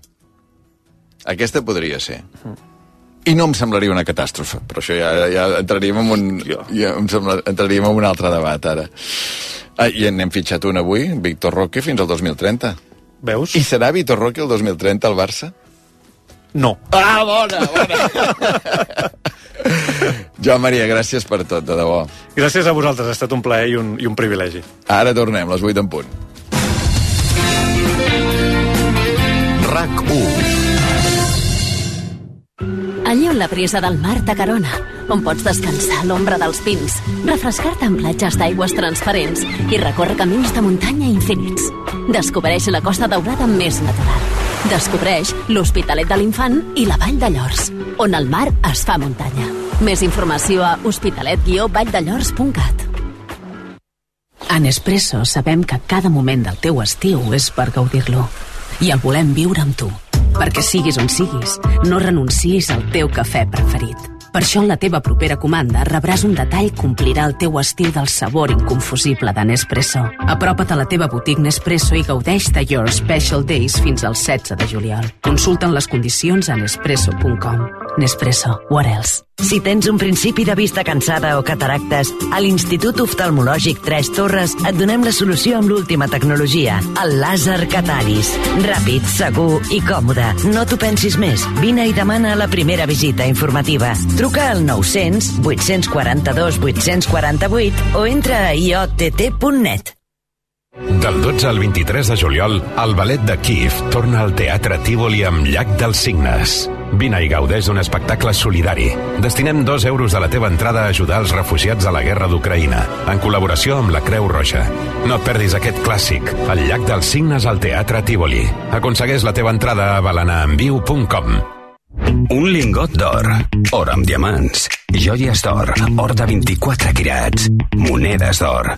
Aquesta podria ser. I no em semblaria una catàstrofe, però això ja, ja entraríem en un, ja em sembla, entraríem en un altre debat ara. Ah, I n'hem fitxat un avui, Víctor Roque, fins al 2030. Veus? I serà Víctor Roque el 2030 al Barça? No. Ah, bona, bona. Joan Maria, gràcies per tot, de debò. Gràcies a vosaltres, ha estat un plaer i un, i un privilegi. Ara tornem, les 8 en punt. RAC 1 Allí on la brisa del mar t'acarona, on pots descansar a l'ombra dels pins, refrescar-te en platges d'aigües transparents i recórrer camins de muntanya infinits. Descobreix la Costa Daurada més natural. Descobreix l'Hospitalet de l'Infant i la Vall de Llors, on el mar es fa muntanya. Més informació a hospitalet-valldellors.cat A Nespresso sabem que cada moment del teu estiu és per gaudir-lo. I el volem viure amb tu. Perquè siguis on siguis, no renuncis al teu cafè preferit. Per això en la teva propera comanda rebràs un detall que complirà el teu estil del sabor inconfusible de Nespresso. Apropa't a la teva botiga Nespresso i gaudeix de Your Special Days fins al 16 de juliol. Consulta'n les condicions a nespresso.com. Nespresso. What else? Si tens un principi de vista cansada o cataractes, a l'Institut Oftalmològic Tres Torres et donem la solució amb l'última tecnologia, el làser Cataris. Ràpid, segur i còmode. No t'ho pensis més. Vine i demana la primera visita informativa. Truca al 900 842 848 o entra a iott.net. Del 12 al 23 de juliol, el ballet de Kiev torna al Teatre Tívoli amb Llac dels Signes. Vine i gaudeix d'un espectacle solidari. Destinem dos euros de la teva entrada a ajudar els refugiats de la guerra d'Ucraïna, en col·laboració amb la Creu Roja. No et perdis aquest clàssic, El llac dels signes al Teatre Tívoli. Aconsegueix la teva entrada a balanaenviu.com. Un lingot d'or, or amb diamants, joies d'or, or de 24 quirats, monedes d'or.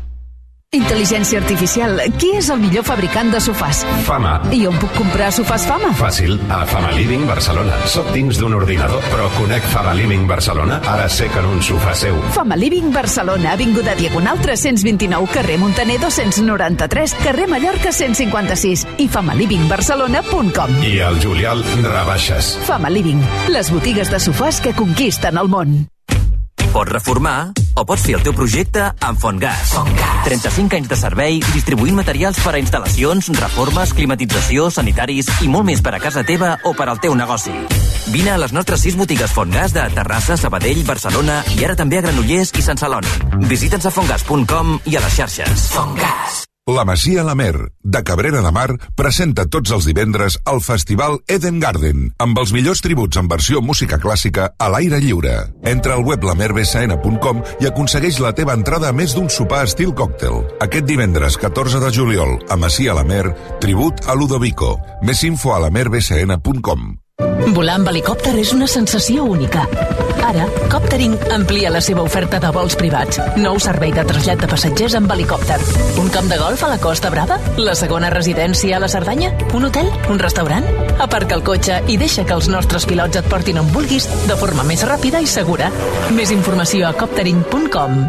Intel·ligència artificial. Qui és el millor fabricant de sofàs? Fama. I on puc comprar sofàs Fama? Fàcil, a Fama Living Barcelona. Soc dins d'un ordinador, però conec Fama Living Barcelona. Ara sé que en un sofà seu. Fama Living Barcelona, Avinguda Diagonal 329, carrer Montaner 293, carrer Mallorca 156 i famalivingbarcelona.com. I al juliol, rebaixes. Fama Living, les botigues de sofàs que conquisten el món. Pots reformar o pots fer el teu projecte amb Fontgas. Fontgas. 35 anys de servei distribuint materials per a instal·lacions, reformes, climatització, sanitaris i molt més per a casa teva o per al teu negoci. Vine a les nostres 6 botigues Fontgas de Terrassa, Sabadell, Barcelona i ara també a Granollers i Sant Celoni. Visita'ns a fontgas.com i a les xarxes. Fontgas. La Masia La Mer, de Cabrera de Mar, presenta tots els divendres el Festival Eden Garden, amb els millors tributs en versió música clàssica a l'aire lliure. Entra al web lamerbsn.com i aconsegueix la teva entrada a més d'un sopar estil còctel. Aquest divendres, 14 de juliol, a Masia La Mer, tribut a Ludovico. Més info a lamerbsn.com. Volar amb helicòpter és una sensació única. Ara, Coptering amplia la seva oferta de vols privats. Nou servei de trasllat de passatgers amb helicòpter. Un camp de golf a la Costa Brava? La segona residència a la Cerdanya? Un hotel? Un restaurant? Aparca el cotxe i deixa que els nostres pilots et portin on vulguis de forma més ràpida i segura. Més informació a coptering.com.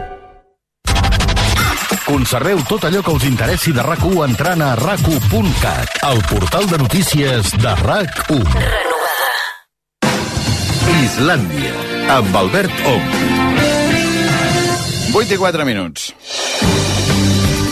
Conserveu tot allò que us interessi de RAC1 entrant a rac1.cat, el portal de notícies de RAC1. Islàndia, amb Albert Ong. 8 i 4 minuts.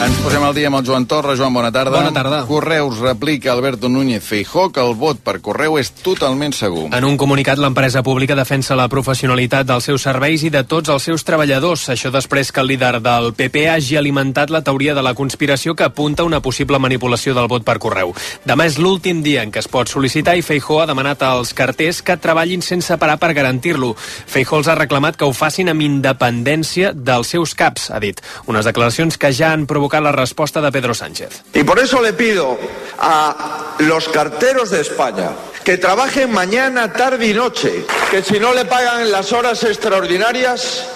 Ens posem al dia amb el Joan Torra. Joan, bona tarda. Bona tarda. Correus replica Alberto Núñez Feijó que el vot per correu és totalment segur. En un comunicat, l'empresa pública defensa la professionalitat dels seus serveis i de tots els seus treballadors. Això després que el líder del PP hagi alimentat la teoria de la conspiració que apunta una possible manipulació del vot per correu. Demà és l'últim dia en què es pot sol·licitar i Feijó ha demanat als carters que treballin sense parar per garantir-lo. Feijó els ha reclamat que ho facin amb independència dels seus caps, ha dit. Unes declaracions que ja han provocat la resposta de Pedro Sánchez. Y por eso le pido a los carteros de España que trabajen mañana, tarde y noche, que si no le pagan las horas extraordinarias,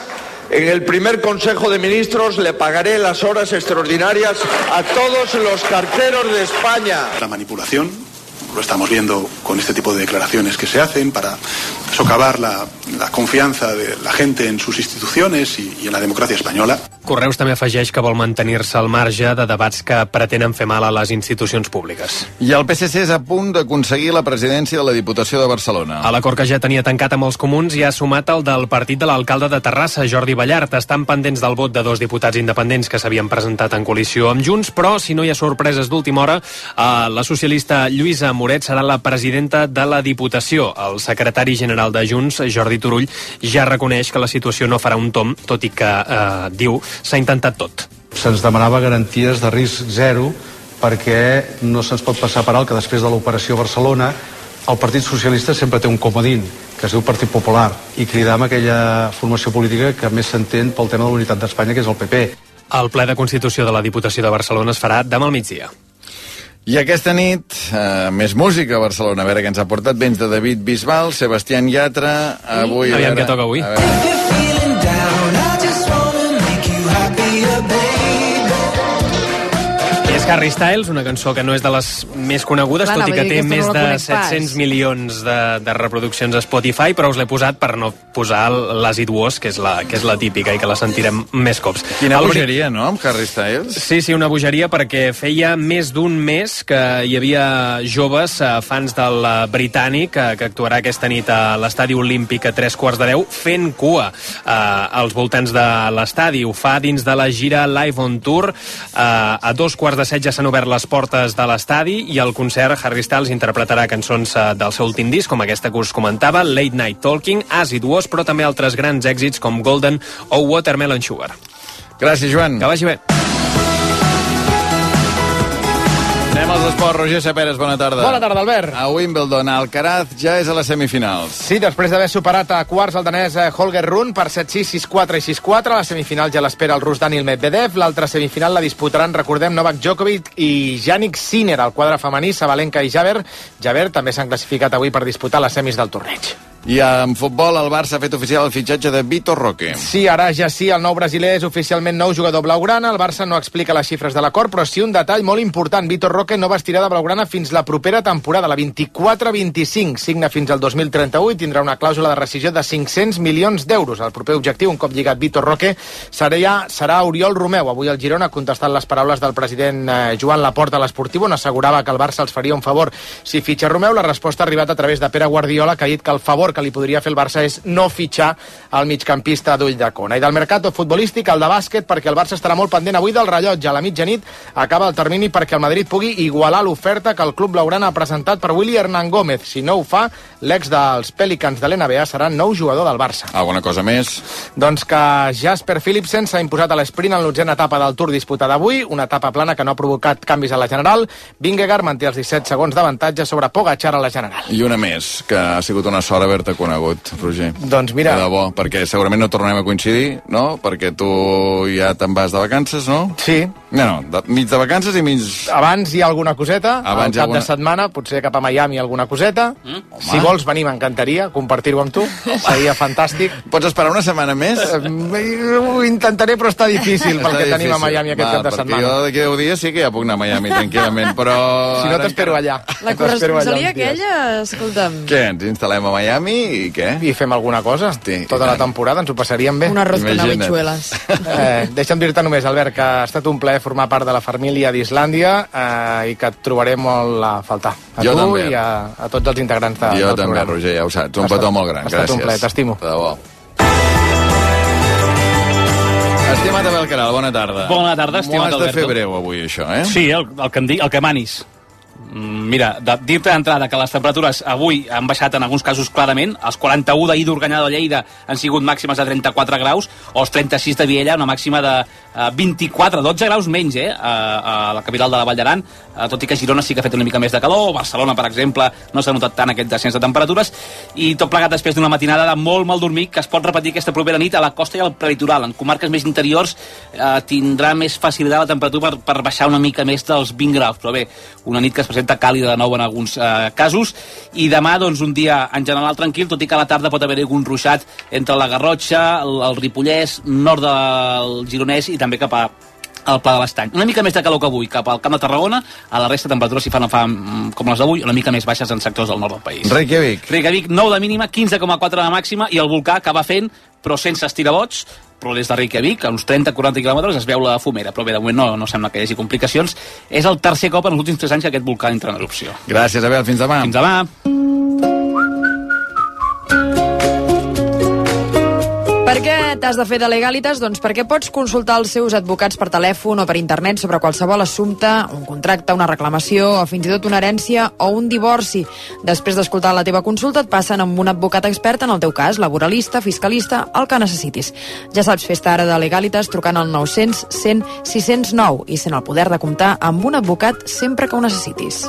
en el primer Consejo de Ministros le pagaré las horas extraordinarias a todos los carteros de España. La manipulación, lo estamos viendo con este tipo de declaraciones que se hacen para socavar la, la confianza de la gente en sus instituciones y, y en la democracia española. Correus també afegeix que vol mantenir-se al marge de debats que pretenen fer mal a les institucions públiques. I el PSC és a punt d'aconseguir la presidència de la Diputació de Barcelona. A l'acord que ja tenia tancat amb els comuns hi ha sumat el del partit de l'alcalde de Terrassa, Jordi Ballart. Estan pendents del vot de dos diputats independents que s'havien presentat en coalició amb Junts, però si no hi ha sorpreses d'última hora, eh, la socialista Lluïsa Moret serà la presidenta de la Diputació. El secretari general de Junts, Jordi Turull, ja reconeix que la situació no farà un tom, tot i que, eh, diu, s'ha intentat tot. Se'ns demanava garanties de risc zero perquè no se'ns pot passar per alt que després de l'operació Barcelona el Partit Socialista sempre té un comodín que es diu Partit Popular i cridam aquella formació política que més s'entén pel tema de la unitat d'Espanya que és el PP. El ple de Constitució de la Diputació de Barcelona es farà demà al migdia. I aquesta nit, eh, més música a Barcelona. A veure què ens ha portat. Vents de David Bisbal, Sebastián Yatra... Avui, Aviam veure, què toca avui. A veure. És Harry Styles, una cançó que no és de les més conegudes, Clar, tot i que té que més no de la conec pas. 700 milions de, de reproduccions a Spotify, però us l'he posat per no posar l'As It Was, que és, la, que és la típica i que la sentirem més cops. Quina El bogeria, no?, amb Harry Styles. Sí, sí, una bogeria perquè feia més d'un mes que hi havia joves eh, fans del eh, britànic que, que actuarà aquesta nit a l'estadi olímpic a tres quarts de deu fent cua eh, als voltants de l'estadi. Ho fa dins de la gira Live on Tour. Eh, a dos quarts de set ja s'han obert les portes de l'estadi i al concert Harry Styles interpretarà cançons eh, del seu últim disc, com aquesta que us comentava, Late Night Talking, As It Was, però també altres grans èxits com Golden o Watermelon Sugar. Gràcies, Joan. Que vagi bé. Als esports. Roger Saperes, bona tarda. Bona tarda, Albert. A Wimbledon, Alcaraz ja és a les semifinals. Sí, després d'haver superat a quarts el danès eh, Holger Rune per 7-6, 6-4 i 6-4, la semifinal ja l'espera el rus Daniel Medvedev, l'altra semifinal la disputaran, recordem, Novak Djokovic i Yannick Sinner, al quadre femení, Sabalenka i Javer. Javer també s'han classificat avui per disputar les semis del torneig. I en futbol, el Barça ha fet oficial el fitxatge de Vitor Roque. Sí, ara ja sí, el nou brasiler és oficialment nou jugador blaugrana. El Barça no explica les xifres de l'acord, però sí un detall molt important. Vitor Roque no vestirà de blaugrana fins la propera temporada, la 24-25. Signa fins al 2031 i tindrà una clàusula de rescisió de 500 milions d'euros. El proper objectiu, un cop lligat Vitor Roque, serà, serà Oriol Romeu. Avui el Girona ha contestat les paraules del president eh, Joan Laporta a l'Esportiu, on assegurava que el Barça els faria un favor si fitxa Romeu. La resposta ha arribat a través de Pere Guardiola, que ha dit que el favor que li podria fer el Barça és no fitxar el migcampista d'Ull de Cona. I del mercat futbolístic, el de bàsquet, perquè el Barça estarà molt pendent avui del rellotge. A la mitjanit acaba el termini perquè el Madrid pugui igualar l'oferta que el club blaugrana ha presentat per Willy Hernán Gómez. Si no ho fa, l'ex dels Pelicans de l'NBA serà nou jugador del Barça. Alguna cosa més? Doncs que Jasper Philipsen s'ha imposat a l'esprint en l'onzena etapa del Tour disputada avui, una etapa plana que no ha provocat canvis a la general. Vingegaard manté els 17 segons d'avantatge sobre Pogacar a la general. I una més, que ha sigut una sort haver-te conegut, Roger. Doncs mira... De debò, perquè segurament no tornarem a coincidir, no? Perquè tu ja te'n vas de vacances, no? Sí. No, no, de, mig de vacances i mig... Abans hi ha alguna coseta, Abans al cap alguna- de setmana, potser cap a Miami alguna coseta. Mm? Si vols venir, m'encantaria compartir-ho amb tu. Seria fantàstic. Pots esperar una setmana més? Eh, Ho intentaré, però està difícil Està que tenim a difícil. Miami aquest Va, cap de perquè setmana. Jo d'aquí 10 dies sí que ja puc anar a Miami tranquil·lament, però... Si no, t'espero allà. La corresponsalia aquella, escolta'm, Què, ens instal·lem a Miami i què? I fem alguna cosa. Hosti, Tota la temporada ens ho passaríem bé. un arroz con Imagina't. habichuelas. Eh, deixa'm dir-te només, Albert, que ha estat un plaer formar part de la família d'Islàndia eh, i que et trobaré molt a faltar. A Jo tu també. i a, a tots els integrants de, jo del també, programa. Roger, ja ho saps. Un Ha estat- petó molt gran, ha estat gràcies. un plaer, t'estimo. De debò. Estimat Abel Caral, bona tarda. Bona tarda, M'ho estimat has de Alberto. fer breu avui, això, eh? Sí, el, el, que em di, el que manis. Mm, Mira, dir-te d'entrada que les temperatures avui han baixat en alguns casos clarament. Els 41 d'ahir d'Organyà de Lleida han sigut màximes de 34 graus, o els 36 de Viella, una màxima de eh, 24, 12 graus menys, eh, a, a la capital de la Vall d'Aran, eh, tot i que Girona sí que ha fet una mica més de calor, Barcelona, per exemple, no s'ha notat tant aquest descens de temperatures, i tot plegat després d'una matinada de molt mal dormir, que es pot repetir aquesta propera nit a la costa i al prelitoral. En comarques més interiors eh, tindrà més facilitat la temperatura per, per baixar una mica més dels 20 graus, però bé, una nit que es presenta càlida de nou en alguns eh, casos, i demà, doncs, un dia en general tranquil, tot i que a la tarda pot haver-hi algun ruixat entre la Garrotxa, el, el Ripollès, nord del Gironès i també cap a al Pla de l'Estany. Una mica més de calor que avui, cap al Camp de Tarragona, a la resta temperatures si fan, fan mm, com les d'avui, una mica més baixes en sectors del nord del país. Reykjavik. Reykjavik, 9 de mínima, 15,4 de màxima, i el volcà acaba fent, però sense estirabots, però des de Reykjavik, a uns 30-40 quilòmetres, es veu la fumera, però bé, de moment no, no sembla que hi hagi complicacions. És el tercer cop en els últims 3 anys que aquest volcà entra en erupció. Gràcies, Abel. Fins demà. Fins demà. Per què t'has de fer de legalitas? Doncs perquè pots consultar els seus advocats per telèfon o per internet sobre qualsevol assumpte, un contracte, una reclamació o fins i tot una herència o un divorci. Després d'escoltar la teva consulta et passen amb un advocat expert en el teu cas, laboralista, fiscalista, el que necessitis. Ja saps, fes ara de legalitas trucant al 900 100 609 i sent el poder de comptar amb un advocat sempre que ho necessitis.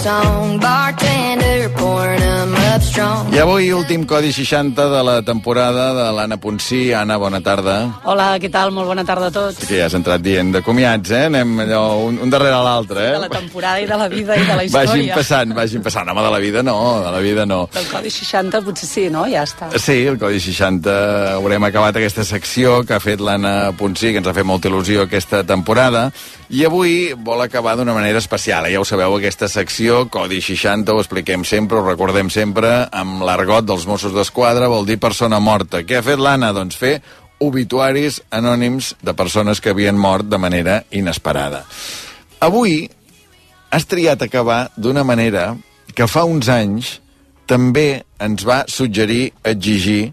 song bar I avui, últim Codi 60 de la temporada de l'Anna Ponsí. Anna, bona tarda. Hola, què tal? Molt bona tarda a tots. Que ja has entrat dient de comiats, eh? Anem allò un, un darrere l'altre, eh? De la temporada i de la vida i de la història. Vagin passant, vagin passant. Home, de la vida no, de la vida no. Del Codi 60 potser sí, no? Ja està. Sí, el Codi 60 haurem acabat aquesta secció que ha fet l'Anna Ponsí, que ens ha fet molta il·lusió aquesta temporada, i avui vol acabar d'una manera especial. Ja ho sabeu, aquesta secció, Codi 60, ho expliquem sempre, ho recordem sempre, amb l'argot dels Mossos d'Esquadra, vol dir persona morta. Què ha fet l'Anna? Doncs fer obituaris anònims de persones que havien mort de manera inesperada. Avui has triat acabar d'una manera que fa uns anys també ens va suggerir, exigir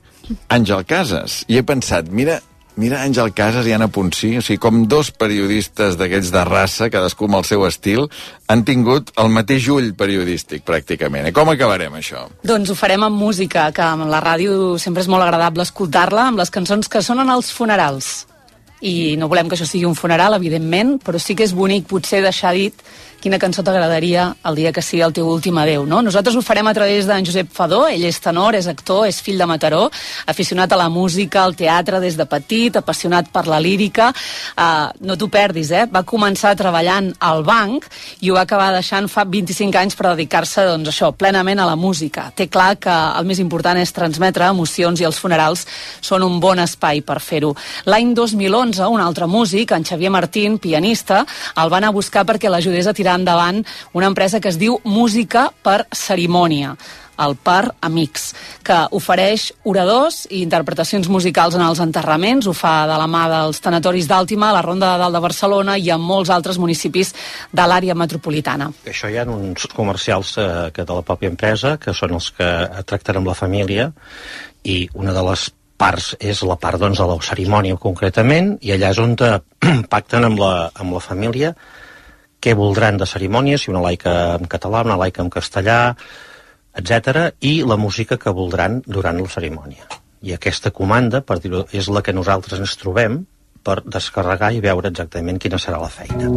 Àngel Casas. I he pensat, mira, mira Àngel Casas i Anna Ponsí, o sigui, com dos periodistes d'aquells de raça, cadascú amb el seu estil, han tingut el mateix ull periodístic, pràcticament. I com acabarem, això? Doncs ho farem amb música, que amb la ràdio sempre és molt agradable escoltar-la, amb les cançons que sonen als funerals. I no volem que això sigui un funeral, evidentment, però sí que és bonic potser deixar dit quina cançó t'agradaria el dia que sigui el teu últim adeu, no? Nosaltres ho farem a través d'en Josep Fadó, ell és tenor, és actor, és fill de Mataró, aficionat a la música, al teatre des de petit, apassionat per la lírica. Uh, no t'ho perdis, eh? Va començar treballant al banc i ho va acabar deixant fa 25 anys per dedicar-se, doncs això, plenament a la música. Té clar que el més important és transmetre emocions i els funerals són un bon espai per fer-ho. L'any 2011, un altre músic, en Xavier Martín, pianista, el va anar a buscar perquè l'ajudés a tirar endavant una empresa que es diu Música per Cerimònia el Par Amics, que ofereix oradors i interpretacions musicals en els enterraments, ho fa de la mà dels tanatoris d'Àltima, la Ronda de Dalt de Barcelona i en molts altres municipis de l'àrea metropolitana. Això hi ha uns comercials eh, que de la pròpia empresa, que són els que tracten amb la família, i una de les parts és la part doncs, de la cerimònia concretament, i allà és on te, pacten amb la, amb la família què voldran de cerimònia, si una laica en català, una laica en castellà, etc i la música que voldran durant la cerimònia. I aquesta comanda, per dir-ho, és la que nosaltres ens trobem per descarregar i veure exactament quina serà la feina.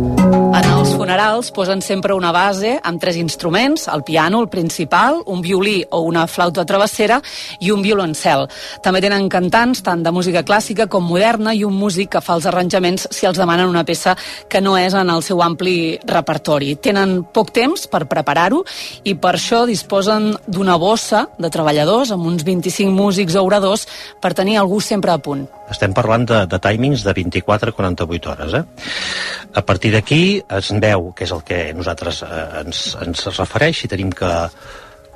En funerals posen sempre una base amb tres instruments, el piano, el principal, un violí o una flauta travessera i un violoncel. També tenen cantants tant de música clàssica com moderna i un músic que fa els arranjaments si els demanen una peça que no és en el seu ampli repertori. Tenen poc temps per preparar-ho i per això disposen d'una bossa de treballadors amb uns 25 músics o oradors per tenir algú sempre a punt. Estem parlant de, de timings de 24 a 48 hores. Eh? A partir d'aquí es veu que és el que nosaltres eh, ens, ens refereix, si tenim que,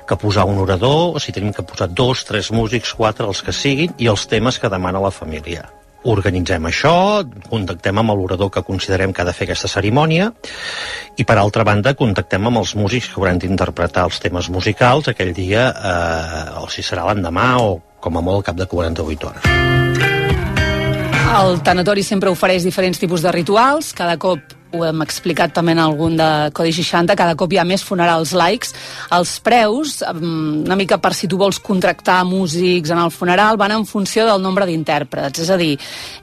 que posar un orador, o si tenim que posar dos, tres músics, quatre, els que siguin, i els temes que demana la família. Organitzem això, contactem amb l'orador que considerem que ha de fer aquesta cerimònia i, per altra banda, contactem amb els músics que hauran d'interpretar els temes musicals aquell dia, eh, o si serà l'endemà o com a molt cap de 48 hores. El tanatori sempre ofereix diferents tipus de rituals, cada cop ho hem explicat també en algun de Codi 60, cada cop hi ha més funerals laics. Els preus, una mica per si tu vols contractar músics en el funeral, van en funció del nombre d'intèrprets. És a dir,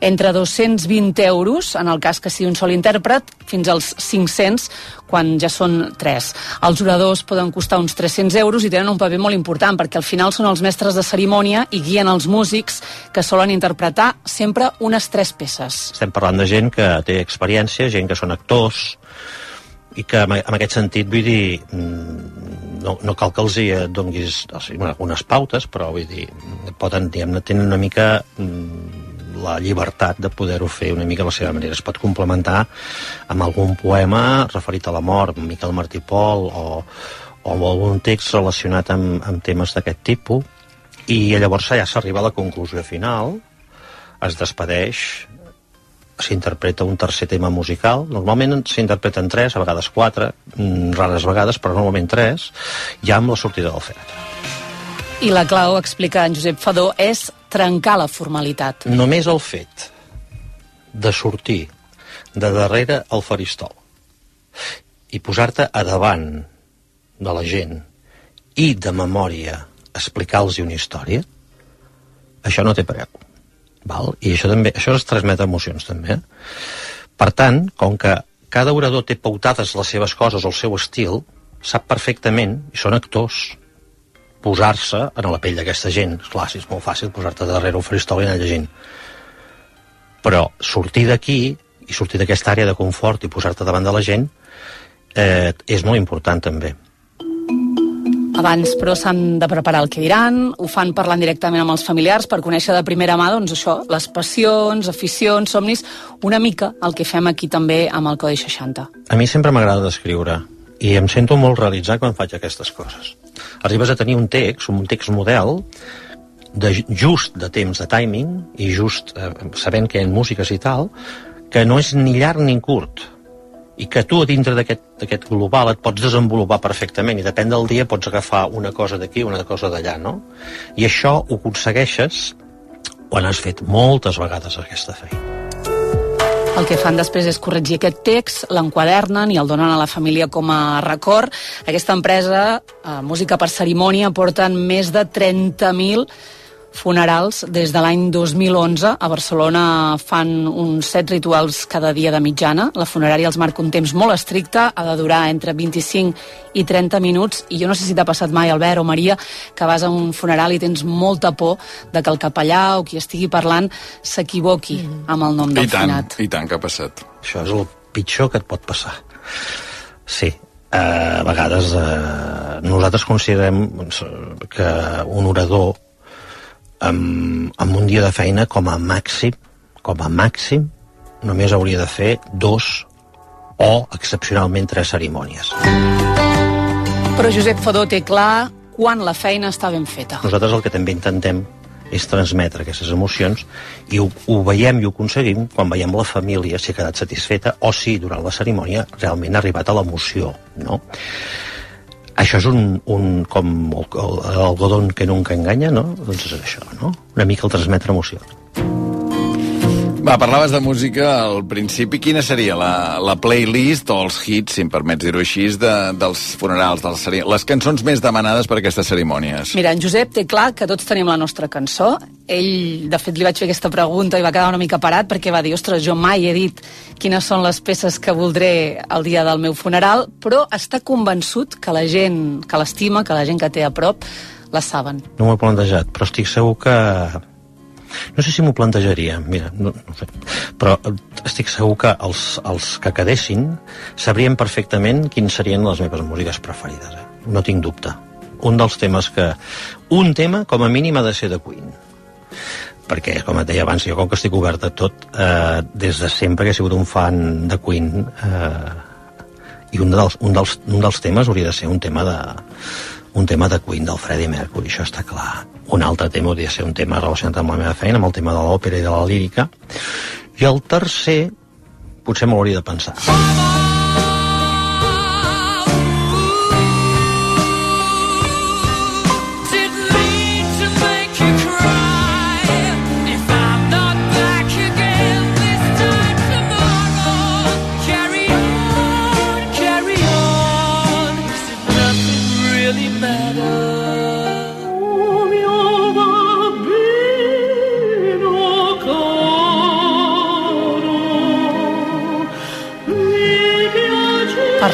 entre 220 euros, en el cas que sigui un sol intèrpret, fins als 500 quan ja són tres. Els oradors poden costar uns 300 euros i tenen un paper molt important perquè al final són els mestres de cerimònia i guien els músics que solen interpretar sempre unes tres peces. Estem parlant de gent que té experiència, gent que són actors, i que en aquest sentit vull dir no, no cal que els hi donguis o sigui, unes pautes però vull dir poden, diguem tenen una mica la llibertat de poder-ho fer una mica a la seva manera. Es pot complementar amb algun poema referit a la mort, Miquel Martí Pol, o, o amb algun text relacionat amb, amb temes d'aquest tipus, i llavors ja s'arriba a la conclusió final, es despedeix, s'interpreta un tercer tema musical, normalment s'interpreten tres, a vegades quatre, mm, rares vegades, però normalment tres, ja amb la sortida del fet. I la clau, explica en Josep Fadó, és trencar la formalitat. Només el fet de sortir de darrere el faristol i posar-te a davant de la gent i de memòria explicar-los una història, això no té preu. Val? I això també, això es transmet emocions també. Per tant, com que cada orador té pautades les seves coses, el seu estil, sap perfectament, i són actors, posar-se en la pell d'aquesta gent. Clar, si és molt fàcil posar-te darrere un faristol i anar llegint. Però sortir d'aquí i sortir d'aquesta àrea de confort i posar-te davant de la gent eh, és molt important també. Abans, però, s'han de preparar el que diran, ho fan parlant directament amb els familiars per conèixer de primera mà, doncs això, les passions, aficions, somnis, una mica el que fem aquí també amb el Codi 60. A mi sempre m'agrada descriure i em sento molt realitzat quan faig aquestes coses arribes a tenir un text, un text model, de just de temps de timing i just eh, sabent que hi ha músiques i tal, que no és ni llarg ni curt i que tu a dintre d'aquest global et pots desenvolupar perfectament i depèn del dia pots agafar una cosa d'aquí una cosa d'allà, no? I això ho aconsegueixes quan has fet moltes vegades aquesta feina. El que fan després és corregir aquest text, l'enquadernen i el donen a la família com a record. Aquesta empresa, eh, Música per Cerimònia, porten més de 30.000 funerals des de l'any 2011. A Barcelona fan uns set rituals cada dia de mitjana. La funerària els marca un temps molt estricte, ha de durar entre 25 i 30 minuts, i jo no sé si t'ha passat mai, Albert o Maria, que vas a un funeral i tens molta por de que el capellà o qui estigui parlant s'equivoqui mm. amb el nom del I tant, finat. i tant que ha passat. Això és el pitjor que et pot passar. Sí, eh, a vegades eh, nosaltres considerem doncs, que un orador amb, amb un dia de feina com a màxim, com a màxim, només hauria de fer dos o, excepcionalment, tres cerimònies. Però Josep Fadó té clar quan la feina està ben feta. Nosaltres el que també intentem és transmetre aquestes emocions i ho, ho veiem i ho aconseguim quan veiem la família si ha quedat satisfeta o si durant la cerimònia realment ha arribat a l'emoció, no? Això és un, un com el, el, el godon que nunca enganya, no? Doncs és això, no? Una mica el transmetre emoció. Va, parlaves de música al principi. Quina seria la, la playlist o els hits, si em permets dir-ho així, de, dels funerals, dels, ceri- les cançons més demanades per aquestes cerimònies? Mira, en Josep té clar que tots tenim la nostra cançó. Ell, de fet, li vaig fer aquesta pregunta i va quedar una mica parat perquè va dir, ostres, jo mai he dit quines són les peces que voldré el dia del meu funeral, però està convençut que la gent que l'estima, que la gent que té a prop, la saben. No m'ho he plantejat, però estic segur que... No sé si m'ho plantejaria, mira, no, no sé. Però estic segur que els, els que quedessin sabrien perfectament quins serien les meves músiques preferides. Eh? No tinc dubte. Un dels temes que... Un tema, com a mínim, ha de ser de Queen perquè, com et deia abans, jo com que estic obert a tot, eh, des de sempre que he sigut un fan de Queen, eh, i un dels, un, dels, un dels temes hauria de ser un tema de, un tema de Queen del Freddie Mercury, això està clar. Un altre tema hauria de ser un tema relacionat amb la meva feina, amb el tema de l'òpera i de la lírica. I el tercer, potser m'ho hauria de pensar.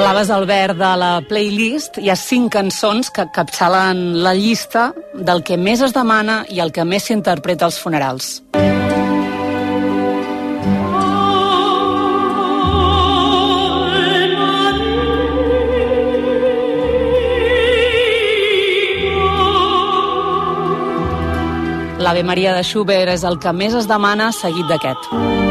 Parlaves, Albert, de la playlist. Hi ha cinc cançons que capçalen la llista del que més es demana i el que més s'interpreta als funerals. L'Ave Maria de Schubert és el que més es demana, seguit d'aquest.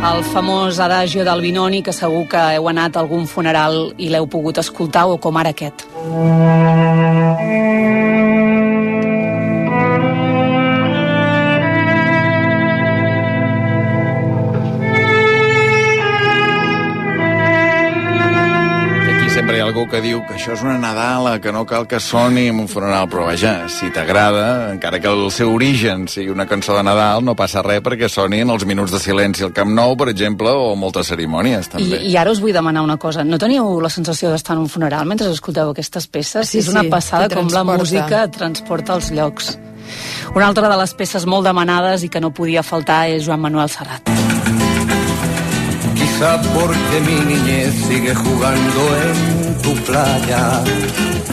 El famós adagio del Binoni, que segur que heu anat a algun funeral i l'heu pogut escoltar, o com ara aquest. Aquí sempre algú que diu que això és una Nadala, que no cal que soni en un funeral, però vaja, si t'agrada, encara que el seu origen sigui una cançó de Nadal, no passa res perquè soni en els minuts de silenci al Camp Nou, per exemple, o moltes cerimònies, I, també. I ara us vull demanar una cosa. No teníeu la sensació d'estar en un funeral mentre escolteu aquestes peces? Sí, és una sí, passada com la música transporta als llocs. Una altra de les peces molt demanades i que no podia faltar és Joan Manuel Serrat. Quizá porque mi niñez sigue jugando en tu playa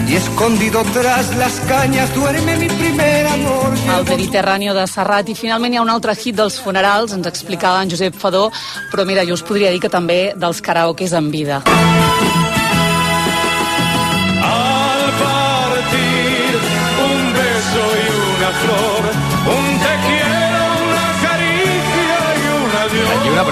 y escondido tras las cañas duerme mi primer amor. El Mediterráneo de Serrat i finalment hi ha un altre hit dels funerals, ens explicava en Josep Fadó, però mira, jo us podria dir que també dels karaokes en vida. Al partir un beso y una flor, un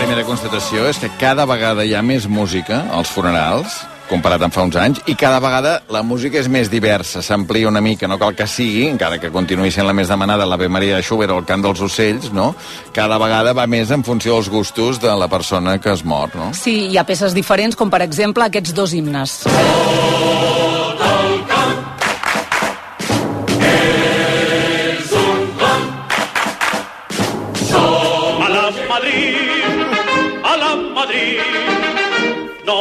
primera constatació és que cada vegada hi ha més música als funerals, comparat amb fa uns anys, i cada vegada la música és més diversa, s'amplia una mica, no cal que sigui, encara que continuï sent la més demanada l'Ave Maria de Schubert o el cant dels ocells, no? Cada vegada va més en funció dels gustos de la persona que es mor, no? Sí, hi ha peces diferents, com per exemple aquests dos himnes. A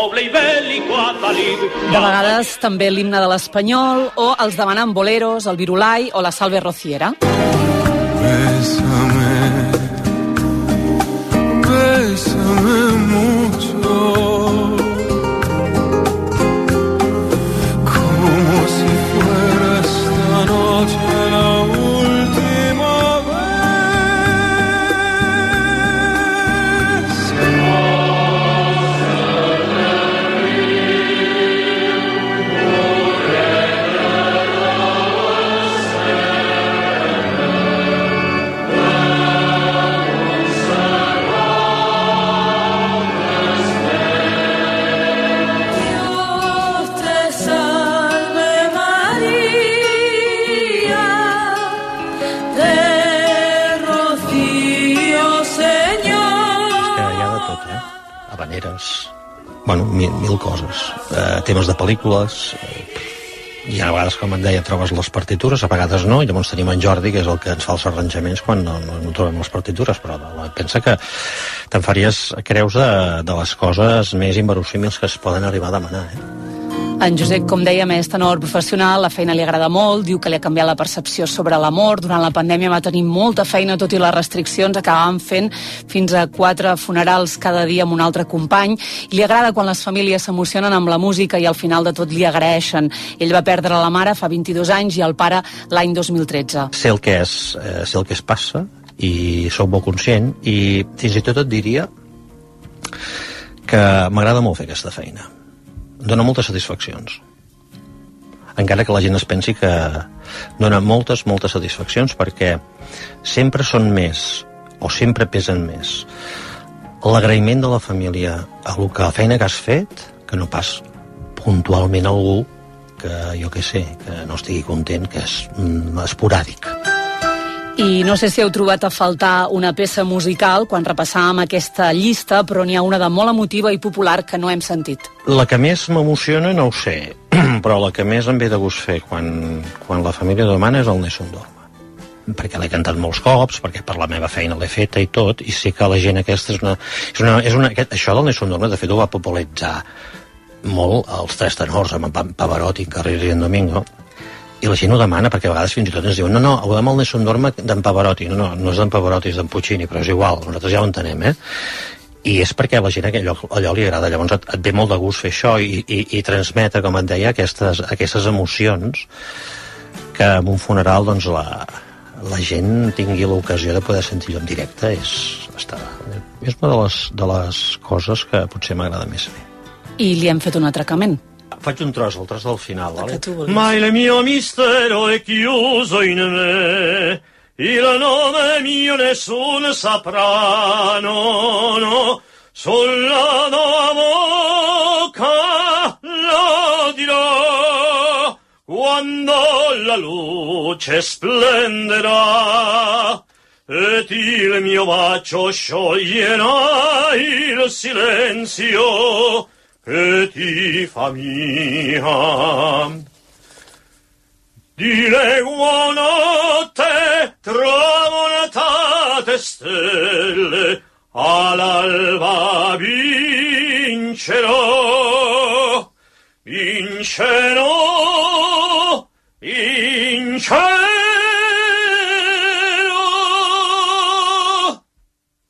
noble y bélico Atalid. De vegades també l'himne de l'Espanyol o els demanen boleros, el virulai o la salve rociera. Bésame, bueno, mil, mil coses. Eh, temes de pel·lícules, eh, hi ha vegades, com et deia, trobes les partitures, a vegades no, i llavors tenim en Jordi, que és el que ens fa els arranjaments quan no, no, no trobem les partitures, però la- pensa que te'n faries creus de, de les coses més inverosímils que es poden arribar a demanar, eh? En Josep, com dèiem, és tenor professional, la feina li agrada molt, diu que li ha canviat la percepció sobre l'amor. Durant la pandèmia va tenir molta feina, tot i les restriccions, acabàvem fent fins a quatre funerals cada dia amb un altre company. I li agrada quan les famílies s'emocionen amb la música i al final de tot li agraeixen. Ell va perdre la mare fa 22 anys i el pare l'any 2013. sé el que és, eh, sé el que es passa i sóc molt conscient i fins i tot et diria que m'agrada molt fer aquesta feina dona moltes satisfaccions encara que la gent es pensi que dona moltes, moltes satisfaccions perquè sempre són més o sempre pesen més l'agraïment de la família a lo que la feina que has fet que no pas puntualment algú que jo que sé, que no estigui content, que és mm, esporàdic. I no sé si heu trobat a faltar una peça musical quan repassàvem aquesta llista, però n'hi ha una de molt emotiva i popular que no hem sentit. La que més m'emociona no ho sé, però la que més em ve de gust fer quan, quan la família demana és el Nessun Dorma perquè l'he cantat molts cops, perquè per la meva feina l'he feta i tot, i sé que la gent aquesta és una... És una, és una aquest, això del Nessun Dorma, de fet, ho va popularitzar molt els tres tenors, amb Pavarotti, Carrera i en Domingo, i la gent ho demana perquè a vegades fins i tot ens diuen no, no, ho demà el Nessun Dorma d'en Pavarotti no, no, no és d'en Pavarotti, és d'en Puccini però és igual, nosaltres ja ho entenem, eh? i és perquè a la gent allò, allò li agrada llavors et, et ve molt de gust fer això i, i, i transmetre, com et deia, aquestes, aquestes emocions que en un funeral doncs la, la gent tingui l'ocasió de poder sentir-lo en directe és, està, és una de les, de les coses que potser m'agrada més fer I li hem fet un atracament. Faig un tros, el tros del final vale? Ma il mio mistero è chiuso in me, il nome mio nessuno saprà, no, no, sulla tua bocca lo dirò, quando la luce splenderà, ed il mio bacio scioglierà il silenzio che ti fa mia. Dire buonanotte, tramontate stelle, all'alba vincerò, vincerò, vincerò.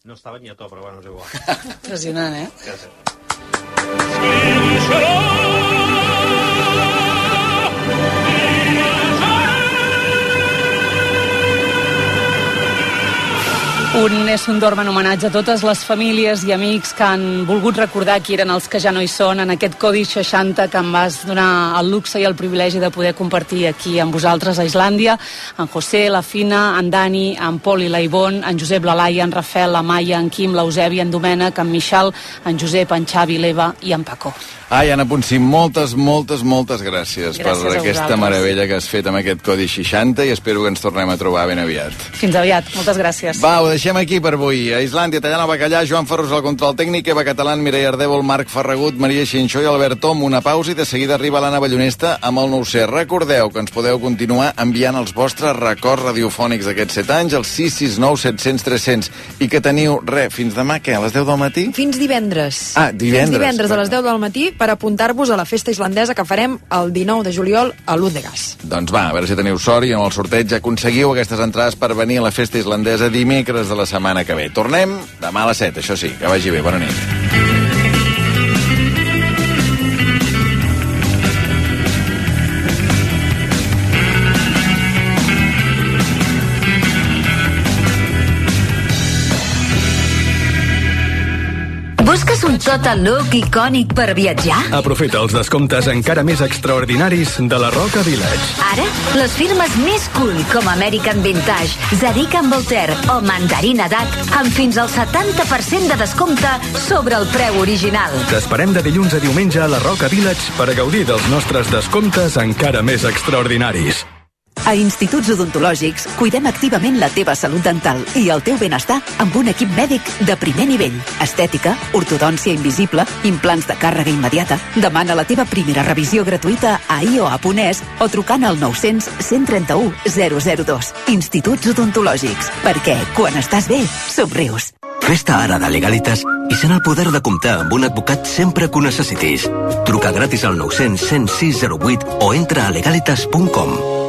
no estava ni a to, però bueno, és igual Impressionant, eh? Sì, Un és un dorm en homenatge a totes les famílies i amics que han volgut recordar qui eren els que ja no hi són en aquest Codi 60 que em vas donar el luxe i el privilegi de poder compartir aquí amb vosaltres a Islàndia. En José, la Fina, en Dani, en Pol i la Ivonne, en Josep, la Laia, en Rafel, la Maia, en Quim, l'Eusebi, en Domènec, en Michal, en Josep, en Xavi, l'Eva i en Paco. Ai, Anna Ponsí, moltes, moltes, moltes gràcies, Gràcies per aquesta meravella que has fet amb aquest Codi 60 i espero que ens tornem a trobar ben aviat. Fins aviat. Moltes gràcies. Va, ho deixem deixem aquí per avui. A Islàndia, Tallana Bacallà, Joan Ferrus al control tècnic, Eva Catalán, Mireia Ardèvol, Marc Ferragut, Maria Xinxó i Albert Tom. Una pausa i de seguida arriba l'Anna Ballonesta amb el nou ser. Recordeu que ens podeu continuar enviant els vostres records radiofònics d'aquests 7 anys al 669 700 300 i que teniu, re, fins demà, què, a les 10 del matí? Fins divendres. Ah, divendres. Fins divendres a les 10 del matí per apuntar-vos a la festa islandesa que farem el 19 de juliol a l'Uz de Gas. Doncs va, a veure si teniu sort i en el sorteig aconseguiu aquestes entrades per venir a la festa islandesa dimecres de la setmana que ve. Tornem demà a les 7, això sí, que vagi bé. Bona nit. Total look icònic per viatjar? Aprofita els descomptes encara més extraordinaris de la Roca Village. Ara, les firmes més cool com American Vintage, Zadig Voltaire o Mandarina Duck amb fins al 70% de descompte sobre el preu original. T'esperem de dilluns a diumenge a la Roca Village per a gaudir dels nostres descomptes encara més extraordinaris. A Instituts Odontològics cuidem activament la teva salut dental i el teu benestar amb un equip mèdic de primer nivell. Estètica, ortodòncia invisible, implants de càrrega immediata. Demana la teva primera revisió gratuïta a ioa.es o trucant al 900 131 002. Instituts Odontològics. Perquè quan estàs bé, somrius. Fes-te ara de Legalitas i sent el poder de comptar amb un advocat sempre que ho necessitis. Truca gratis al 900 106 08 o entra a legalitas.com.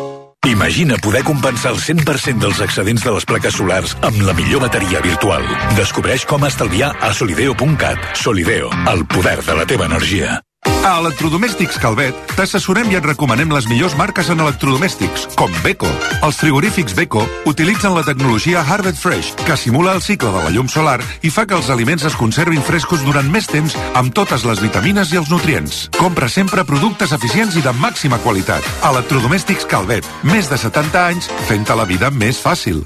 Imagina poder compensar el 100% dels excedents de les plaques solars amb la millor bateria virtual. Descobreix com estalviar a solideo.cat. Solideo, el poder de la teva energia. A Electrodomèstics Calvet t'assessorem i et recomanem les millors marques en electrodomèstics, com Beko. Els frigorífics Beko utilitzen la tecnologia Harvest Fresh, que simula el cicle de la llum solar i fa que els aliments es conservin frescos durant més temps amb totes les vitamines i els nutrients. Compra sempre productes eficients i de màxima qualitat. Electrodomèstics Calvet, més de 70 anys fent-te la vida més fàcil.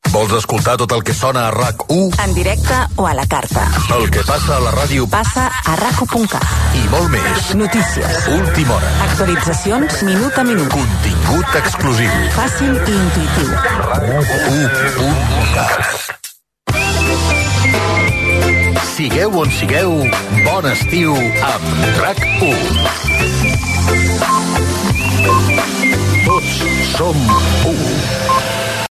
Vols escoltar tot el que sona a RAC1? En directe o a la carta. El que passa a la ràdio Passa a raco.cat. i molt més. Notícies. Última hora. Actualitzacions minut a minut. Contingut exclusiu. Fàcil i intuïtiu. RAC1.cat Sigueu on sigueu, bon estiu amb RAC1. Tots som u.